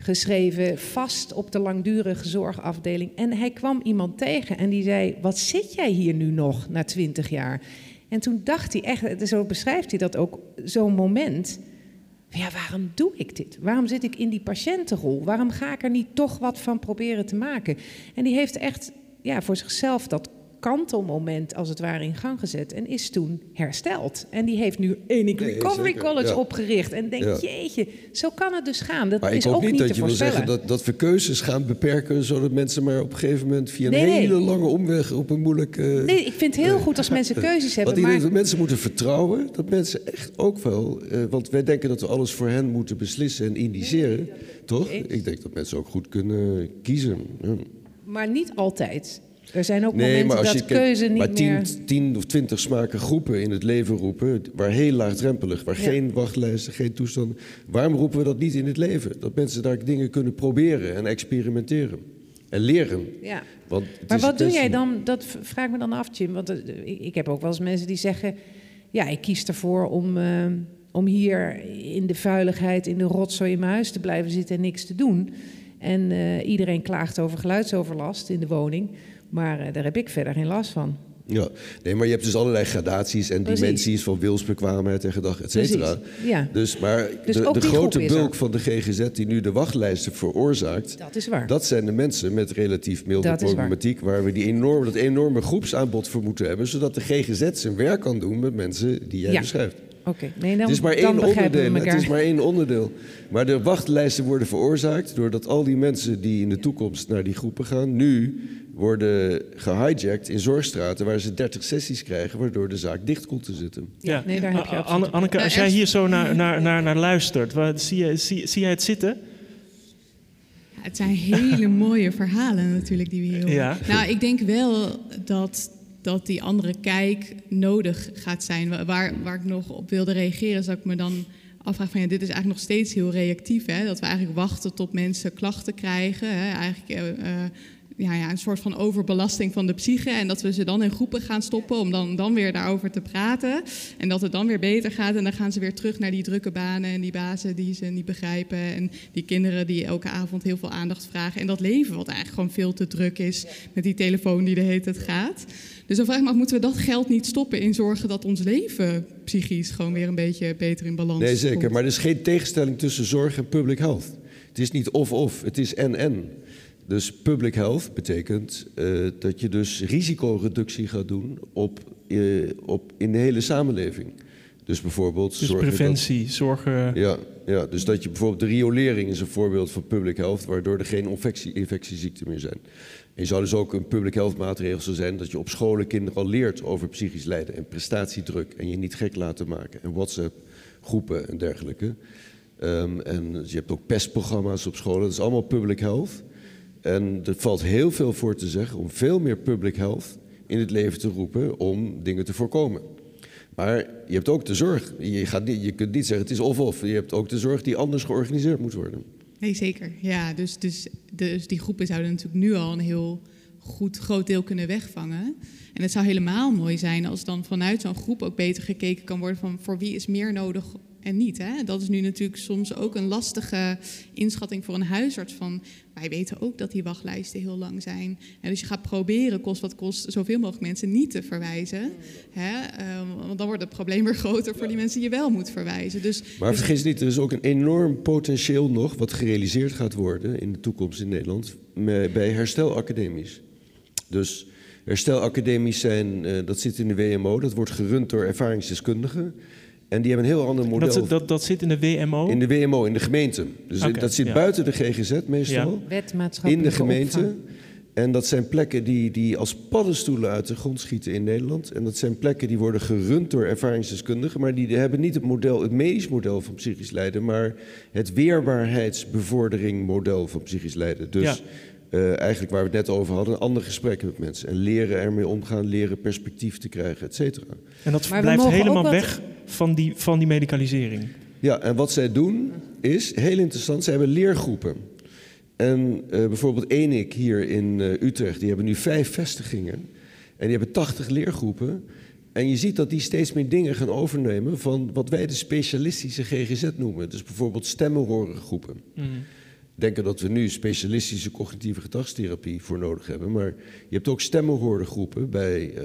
geschreven, vast op de langdurige zorgafdeling. En hij kwam iemand tegen en die zei, wat zit jij hier nu nog na twintig jaar? En toen dacht hij echt, zo beschrijft hij dat ook, zo'n moment. Ja, waarom doe ik dit? Waarom zit ik in die patiëntenrol? Waarom ga ik er niet toch wat van proberen te maken? En die heeft echt ja, voor zichzelf dat kantelmoment als het ware in gang gezet en is toen hersteld. En die heeft nu Nee, Recovery zeker, College ja. opgericht en denkt, Ja. jeetje, zo kan het dus gaan. Dat Maar is ik hoop ook niet niet dat je wil zeggen dat, dat we keuzes gaan beperken, zodat mensen maar op een gegeven moment via een Nee, nee. hele lange omweg op een moeilijk. eh, Nee, ik vind het heel goed als mensen keuzes hebben, Want denk maar dat mensen moeten vertrouwen dat mensen echt ook wel. eh, want wij denken dat we alles voor hen moeten beslissen en indiceren. toch? Ik denk dat mensen ook goed kunnen kiezen. Ja. Maar niet altijd. Er zijn ook Nee, momenten maar als dat je keuze niet maar tien, meer... tien of twintig smaken groepen in het leven roepen, waar heel laagdrempelig, waar Ja. geen wachtlijsten, geen toestanden. Waarom roepen we dat niet in het leven? Dat mensen daar dingen kunnen proberen en experimenteren en leren. Ja. Want Maar wat doe jij dan? Dat vraag ik me dan af, Jim. Want eh, ik ik heb ook wel eens mensen die zeggen... ja, ik kies ervoor om, eh, om hier in de vuiligheid, in de rotzooi in mijn huis te blijven zitten en niks te doen. En eh, iedereen klaagt over geluidsoverlast in de woning. Maar eh, daar heb ik verder geen last van. Ja, nee, maar je hebt dus allerlei gradaties en Precies. dimensies van wilsbekwaamheid en gedrag, et cetera. Ja. Dus, maar Dus de, de grote bulk van de GGZ die nu de wachtlijsten veroorzaakt, Dat is waar. dat zijn de mensen met relatief milde Dat is waar. problematiek, waar we die enorme, dat enorme groepsaanbod voor moeten hebben, zodat de GGZ zijn werk kan doen met mensen die jij Ja. beschrijft. Oké, nee, dan, het is maar dan één onderdeel. Het is maar één onderdeel. Maar de wachtlijsten worden veroorzaakt doordat al die mensen die in de toekomst naar die groepen gaan, nu worden gehijacked in zorgstraten waar ze 30 sessies krijgen, waardoor de zaak dicht komt te zitten. Ja, nee, daar heb je absoluut Anne- Anneke, als jij hier zo naar, naar, naar, naar luistert, wat, zie, je, zie, zie jij het zitten? het zijn hele mooie verhalen natuurlijk die we hier horen. Ja. Nou, ik denk wel dat, dat die andere kijk nodig gaat zijn. Wa- Waar, waar ik nog op wilde reageren, is dat ik me dan afvraag van... Ja, dit is eigenlijk nog steeds heel reactief. Hè? Dat we eigenlijk wachten tot mensen klachten krijgen. Hè? Eigenlijk eh, eh, ja, ja, een soort van overbelasting van de psyche. En dat we ze dan in groepen gaan stoppen om dan, dan weer daarover te praten. En dat het dan weer beter gaat. En dan gaan ze weer terug naar die drukke banen en die bazen die ze niet begrijpen. En die kinderen die elke avond heel veel aandacht vragen. En dat leven wat eigenlijk gewoon veel te druk is met die telefoon die de hele tijd gaat. Dus dan vraag ik me af, moeten we dat geld niet stoppen in zorgen dat ons leven psychisch gewoon weer een beetje beter in balans Nee, zeker. komt? Maar er is geen tegenstelling tussen zorg en public health. Het is niet of-of, het is en-en. Dus public health betekent eh, dat je dus risicoreductie gaat doen op, eh, op, in de hele samenleving. Dus bijvoorbeeld... Dus zorgen dat- preventie, zorgen. ja, ja, dus dat je bijvoorbeeld de riolering is een voorbeeld van public health, waardoor er geen infectie, infectieziekten meer zijn. En je zou dus ook een public health maatregel zo zijn dat je op scholen kinderen al leert over psychisch lijden en prestatiedruk en je niet gek laten maken en WhatsApp groepen en dergelijke. Ehm, en je hebt ook pestprogramma's op scholen, dat is allemaal public health. En er valt heel veel voor te zeggen om veel meer public health in het leven te roepen om dingen te voorkomen. Maar je hebt ook de zorg. Je, gaat niet, je kunt niet zeggen het is of-of. Je hebt ook de zorg die anders georganiseerd moet worden. Nee, zeker. Ja, dus, dus, dus die groepen zouden natuurlijk nu al een heel goed groot deel kunnen wegvangen. En het zou helemaal mooi zijn als dan vanuit zo'n groep ook beter gekeken kan worden van voor wie is meer nodig en niet. Hè? Dat is nu natuurlijk soms ook een lastige inschatting voor een huisarts van wij weten ook dat die wachtlijsten heel lang zijn. En dus je gaat proberen, kost wat kost, zoveel mogelijk mensen niet te verwijzen. Hè? Ehm, want dan wordt het probleem weer groter voor die mensen die je wel moet verwijzen. Dus, Maar dus- vergis niet, er is ook een enorm potentieel nog... wat gerealiseerd gaat worden in de toekomst in Nederland... bij herstelacademisch. Dus herstelacademisch zijn, eh, dat zit in de WMO... dat wordt gerund door ervaringsdeskundigen... En die hebben een heel ander model. Dat, zit- dat, dat zit in de WMO. In de WMO, in de gemeente. Dus dat zit ja. buiten de GGZ meestal. Wet in de gemeente. opvang. En dat zijn plekken die, die als paddenstoelen uit de grond schieten in Nederland. En dat zijn plekken die worden gerund door ervaringsdeskundigen. Maar die hebben niet het, model, het medisch model van psychisch lijden. Maar het weerbaarheidsbevordering model van psychisch lijden. Dus Ja. Eh, eigenlijk waar we het net over hadden. Een ander gesprek met mensen. En leren ermee omgaan. Leren perspectief te krijgen, et cetera. en dat Maar blijft helemaal wat- weg van die, van die medicalisering. Ja, en wat zij doen is, heel interessant, zij hebben leergroepen. En eh, bijvoorbeeld Enik hier in eh, Utrecht, die hebben nu vijf vestigingen. En die hebben 80 leergroepen. En je ziet dat die steeds meer dingen gaan overnemen van wat wij de specialistische GGZ noemen. Dus bijvoorbeeld stemmenhorengroepen. Denken dat we nu specialistische cognitieve gedragstherapie voor nodig hebben. Maar je hebt ook stemmenhorengroepen bij eh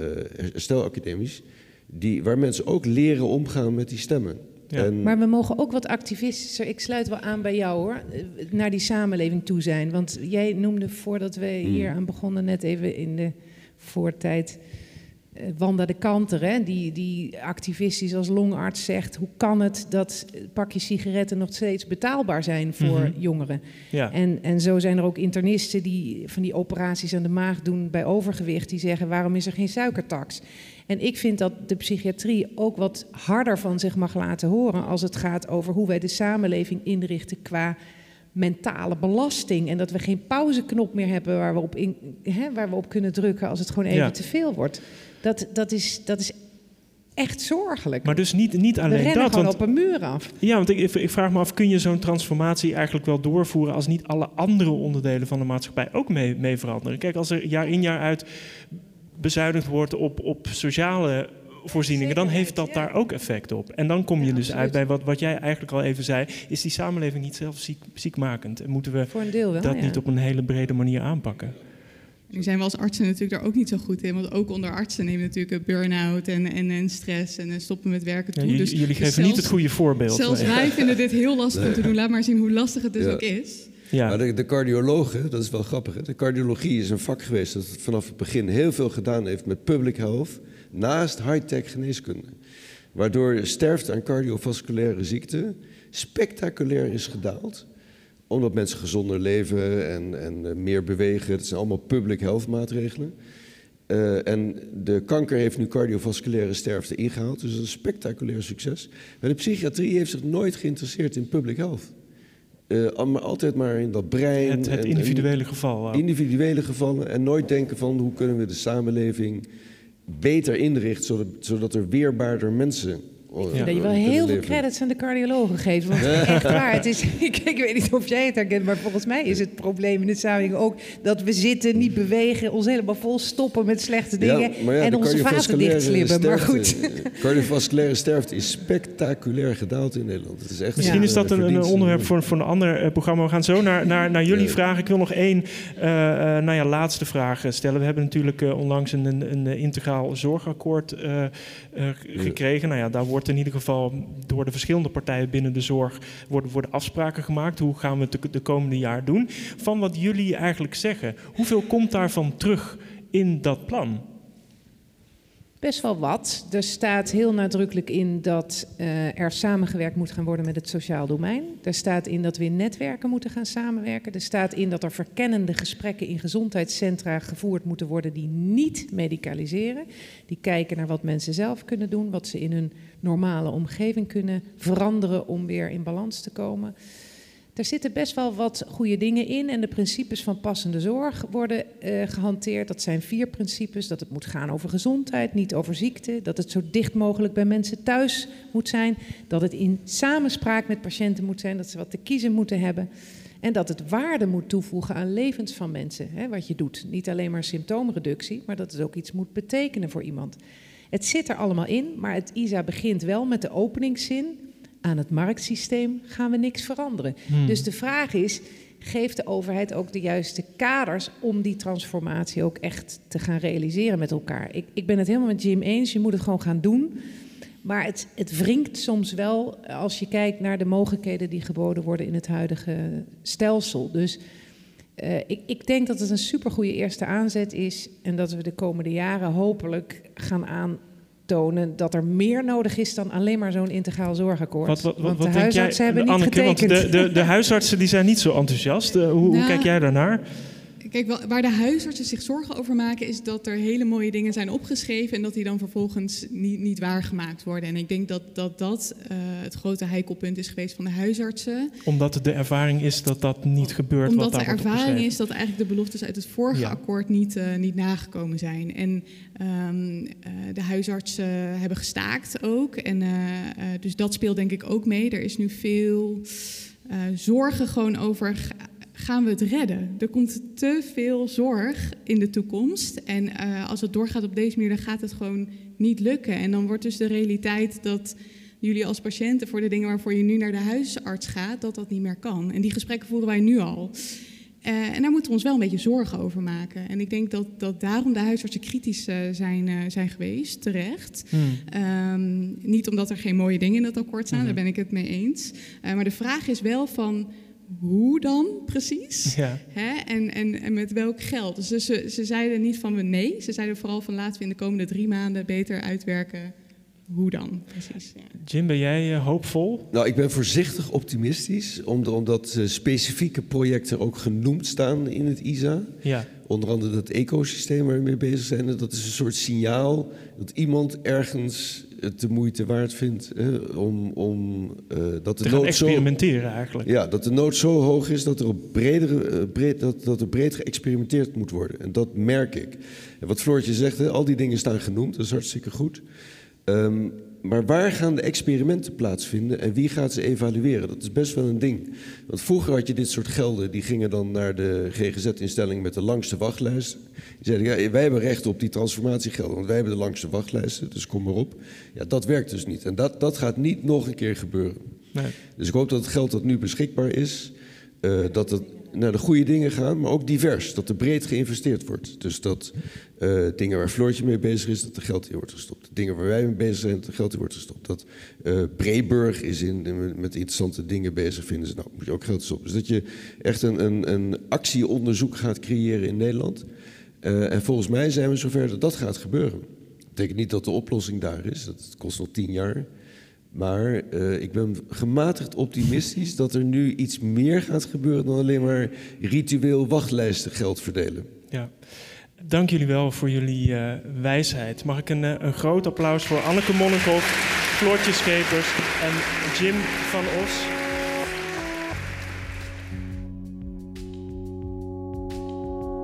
herstelacademisch. Die, waar mensen ook leren omgaan met die stemmen. Ja. En- Maar we mogen ook wat activistischer. Ik sluit wel aan bij jou hoor. eh, Naar die samenleving toe zijn. Want jij noemde voordat we hier aan begonnen, net even in de voortijd. Eh, Wanda de Kanter, hè, die, die activistisch als longarts zegt: hoe kan het dat pakjes sigaretten nog steeds betaalbaar zijn voor Mhm. jongeren? Ja. En, en zo zijn er ook internisten die van die operaties aan de maag doen bij overgewicht, die zeggen: waarom is er geen suikertax? En ik vind dat de psychiatrie ook wat harder van zich mag laten horen als het gaat over hoe wij de samenleving inrichten qua mentale belasting. En dat we geen pauzeknop meer hebben waar we op, in, hè, waar we op kunnen drukken als het gewoon even Ja. te veel wordt. Dat, dat, is, dat is echt zorgelijk. Maar dus niet, niet we alleen rennen dat. gewoon Want, op een muur af. ja, want ik, ik vraag me af, kun je zo'n transformatie eigenlijk wel doorvoeren als niet alle andere onderdelen van de maatschappij ook mee, mee veranderen? Kijk, als er jaar in jaar uit bezuinigd wordt op, op sociale voorzieningen, dan heeft dat daar ook effect op. En dan kom je Ja, dus absoluut. uit bij wat, wat jij eigenlijk al even zei, is die samenleving niet zelf ziek, ziekmakend? En moeten we wel. dat ja. niet op een hele brede manier aanpakken? Nu zijn we als artsen natuurlijk daar ook niet zo goed in. Want ook onder artsen nemen natuurlijk burn-out en, en, en stress en eh, stoppen met werken toe. jullie, dus, jullie dus geven zelfs, niet het goede voorbeeld. Zelfs Nee. wij vinden dit heel lastig om te doen. Laat maar zien hoe lastig het dus Ja. ook is. Ja. Maar de, de cardiologen, dat is wel grappig. Hè? De cardiologie is een vak geweest dat vanaf het begin heel veel gedaan heeft met public health. Naast high-tech geneeskunde. Waardoor sterfte aan cardiovasculaire ziekten spectaculair is gedaald. Omdat mensen gezonder leven en, en eh, meer bewegen. Dat zijn allemaal public health maatregelen. Eh, en de kanker heeft nu cardiovasculaire sterfte ingehaald. Dus dat is een spectaculair succes. Maar de psychiatrie heeft zich nooit geïnteresseerd in public health. uh, maar altijd maar in dat brein. Het, het individuele geval. Individuele gevallen en nooit denken van hoe kunnen we de samenleving beter inrichten, zodat, zodat er weerbaarder mensen Oh, ja. Dat je wel heel veel credits aan de cardiologen geeft. Want echt waar, het is, ik, ik, weet niet of jij het herkent, maar volgens mij is het probleem in de samenleving ook dat we zitten, niet bewegen, ons helemaal vol stoppen met slechte dingen en onze vaten dichtslippen. Maar goed. Cardiovasculaire sterfte is spectaculair gedaald in Nederland. Het is echt Misschien is dat een, een, onderwerp voor, voor een ander uh, programma. We gaan zo naar, naar, naar jullie vragen. Ik wil nog één uh, nou ja, laatste vraag stellen. We hebben natuurlijk uh, onlangs een, een, een, integraal zorgakkoord gekregen. Nou ja, daar wordt in ieder geval door de verschillende partijen binnen de zorg worden, worden afspraken gemaakt. Hoe gaan we het de, de komende jaar doen? Van wat jullie eigenlijk zeggen, hoeveel komt daarvan terug in dat plan? Best wel wat. Er staat heel nadrukkelijk in dat uh, er samengewerkt moet gaan worden met het sociaal domein. Er staat in dat we in netwerken moeten gaan samenwerken. Er staat in dat er verkennende gesprekken in gezondheidscentra gevoerd moeten worden die niet medicaliseren. Die kijken naar wat mensen zelf kunnen doen, wat ze in hun normale omgeving kunnen veranderen om weer in balans te komen. Er zitten best wel wat goede dingen in en de principes van passende zorg worden uh, gehanteerd. Dat zijn vier principes: dat het moet gaan over gezondheid, niet over ziekte, dat het zo dicht mogelijk bij mensen thuis moet zijn, dat het in samenspraak met patiënten moet zijn, dat ze wat te kiezen moeten hebben. En dat het waarde moet toevoegen aan levens van mensen, hè, wat je doet. Niet alleen maar symptoomreductie, maar dat het ook iets moet betekenen voor iemand. Het zit er allemaal in, maar het ISA begint wel met de openingszin aan het marktsysteem gaan we niks veranderen. Hmm. Dus de vraag is, geeft de overheid ook de juiste kaders om die transformatie ook echt te gaan realiseren met elkaar? Ik, ik ben het helemaal met Jim eens, je moet het gewoon gaan doen. Maar het, het wringt soms wel als je kijkt naar de mogelijkheden die geboden worden in het huidige stelsel. Dus uh, ik, ik, denk dat het een supergoeie eerste aanzet is en dat we de komende jaren hopelijk gaan aan, tonen dat er meer nodig is dan alleen maar zo'n integraal zorgakkoord. Wat, wat, want de huisartsen hebben niet getekend. Want de, de, de, huisartsen die zijn niet zo enthousiast. Uh, hoe, hoe, nou, kijk jij daarnaar? Kijk, waar de huisartsen zich zorgen over maken, is dat er hele mooie dingen zijn opgeschreven en dat die dan vervolgens niet, niet waargemaakt worden. En ik denk dat dat, dat uh, het grote heikelpunt is geweest van de huisartsen. Omdat de ervaring is dat dat niet gebeurt. Omdat wat de ervaring is dat eigenlijk de beloftes uit het vorige akkoord niet, uh, niet nagekomen zijn. En um, uh, de huisartsen hebben gestaakt ook. En dus dat speelt denk ik ook mee. Er is nu veel zorgen gewoon over gaan we het redden? Er komt te veel zorg in de toekomst. En uh, als het doorgaat op deze manier, dan gaat het gewoon niet lukken. En dan wordt dus de realiteit dat jullie als patiënten voor de dingen waarvoor je nu naar de huisarts gaat, dat dat niet meer kan. En die gesprekken voeren wij nu al. Uh, en daar moeten we ons wel een beetje zorgen over maken. En ik denk dat, dat daarom de huisartsen kritisch uh, zijn, uh, zijn geweest, terecht. Hmm. Um, niet omdat er geen mooie dingen in dat akkoord staan, mm daar ben ik het mee eens. maar de vraag is wel van hoe dan precies? Ja. Hè? En, en, en met welk geld? Dus ze, ze zeiden niet van we nee, ze zeiden vooral van laten we in de komende drie maanden beter uitwerken hoe dan precies. Jim, ben jij uh, hoopvol? Nou, ik ben voorzichtig optimistisch, omdat uh, specifieke projecten ook genoemd staan in het ISA. Ja. Onder andere dat ecosysteem waar we mee bezig zijn. Dat is een soort signaal dat iemand ergens het de moeite waard vindt hè, om, om uh, dat de Te nood experimenteren zo, eigenlijk. Ja, dat de nood zo hoog is dat er, op bredere, uh, breed, dat, dat er breed geëxperimenteerd moet worden. En dat merk ik. En wat Floortje zegt, hè, al die dingen staan genoemd, dat is hartstikke goed. Um, maar waar gaan de experimenten plaatsvinden en wie gaat ze evalueren? Dat is best wel een ding. Want vroeger had je dit soort gelden, die gingen dan naar de GGZ-instelling met de langste wachtlijsten. Die zeiden, ja, wij hebben recht op die transformatiegelden, want wij hebben de langste wachtlijsten, dus kom maar op. Ja, dat werkt dus niet. En dat, dat gaat niet nog een keer gebeuren. Nee. Dus ik hoop dat het geld dat nu beschikbaar is, uh, dat het naar de goede dingen gaan, maar ook divers. Dat er breed geïnvesteerd wordt. Dus dat uh, dingen waar Floortje mee bezig is, dat er geld in wordt gestopt. Dingen waar wij mee bezig zijn, dat er geld in wordt gestopt. Dat uh, Breburg is in, met interessante dingen bezig, vinden ze, nou moet je ook geld stoppen. Dus dat je echt een, een, een actieonderzoek gaat creëren in Nederland. Uh, en volgens mij zijn we zover dat dat gaat gebeuren. Dat betekent niet dat de oplossing daar is, dat kost nog tien jaar. Maar eh, ik ben gematigd optimistisch dat er nu iets meer gaat gebeuren dan alleen maar ritueel wachtlijsten geld verdelen. Ja. Dank jullie wel voor jullie eh, wijsheid. Mag ik een, eh, een groot applaus voor Anneke Monnikhoff, Floortje Schepers en Jim van Os.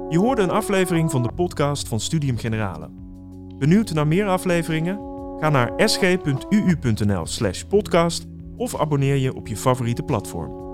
Je hoorde een aflevering van de podcast van Studium Generale. Benieuwd naar meer afleveringen? Ga naar sg.uu.nl/podcast of abonneer je op je favoriete platform.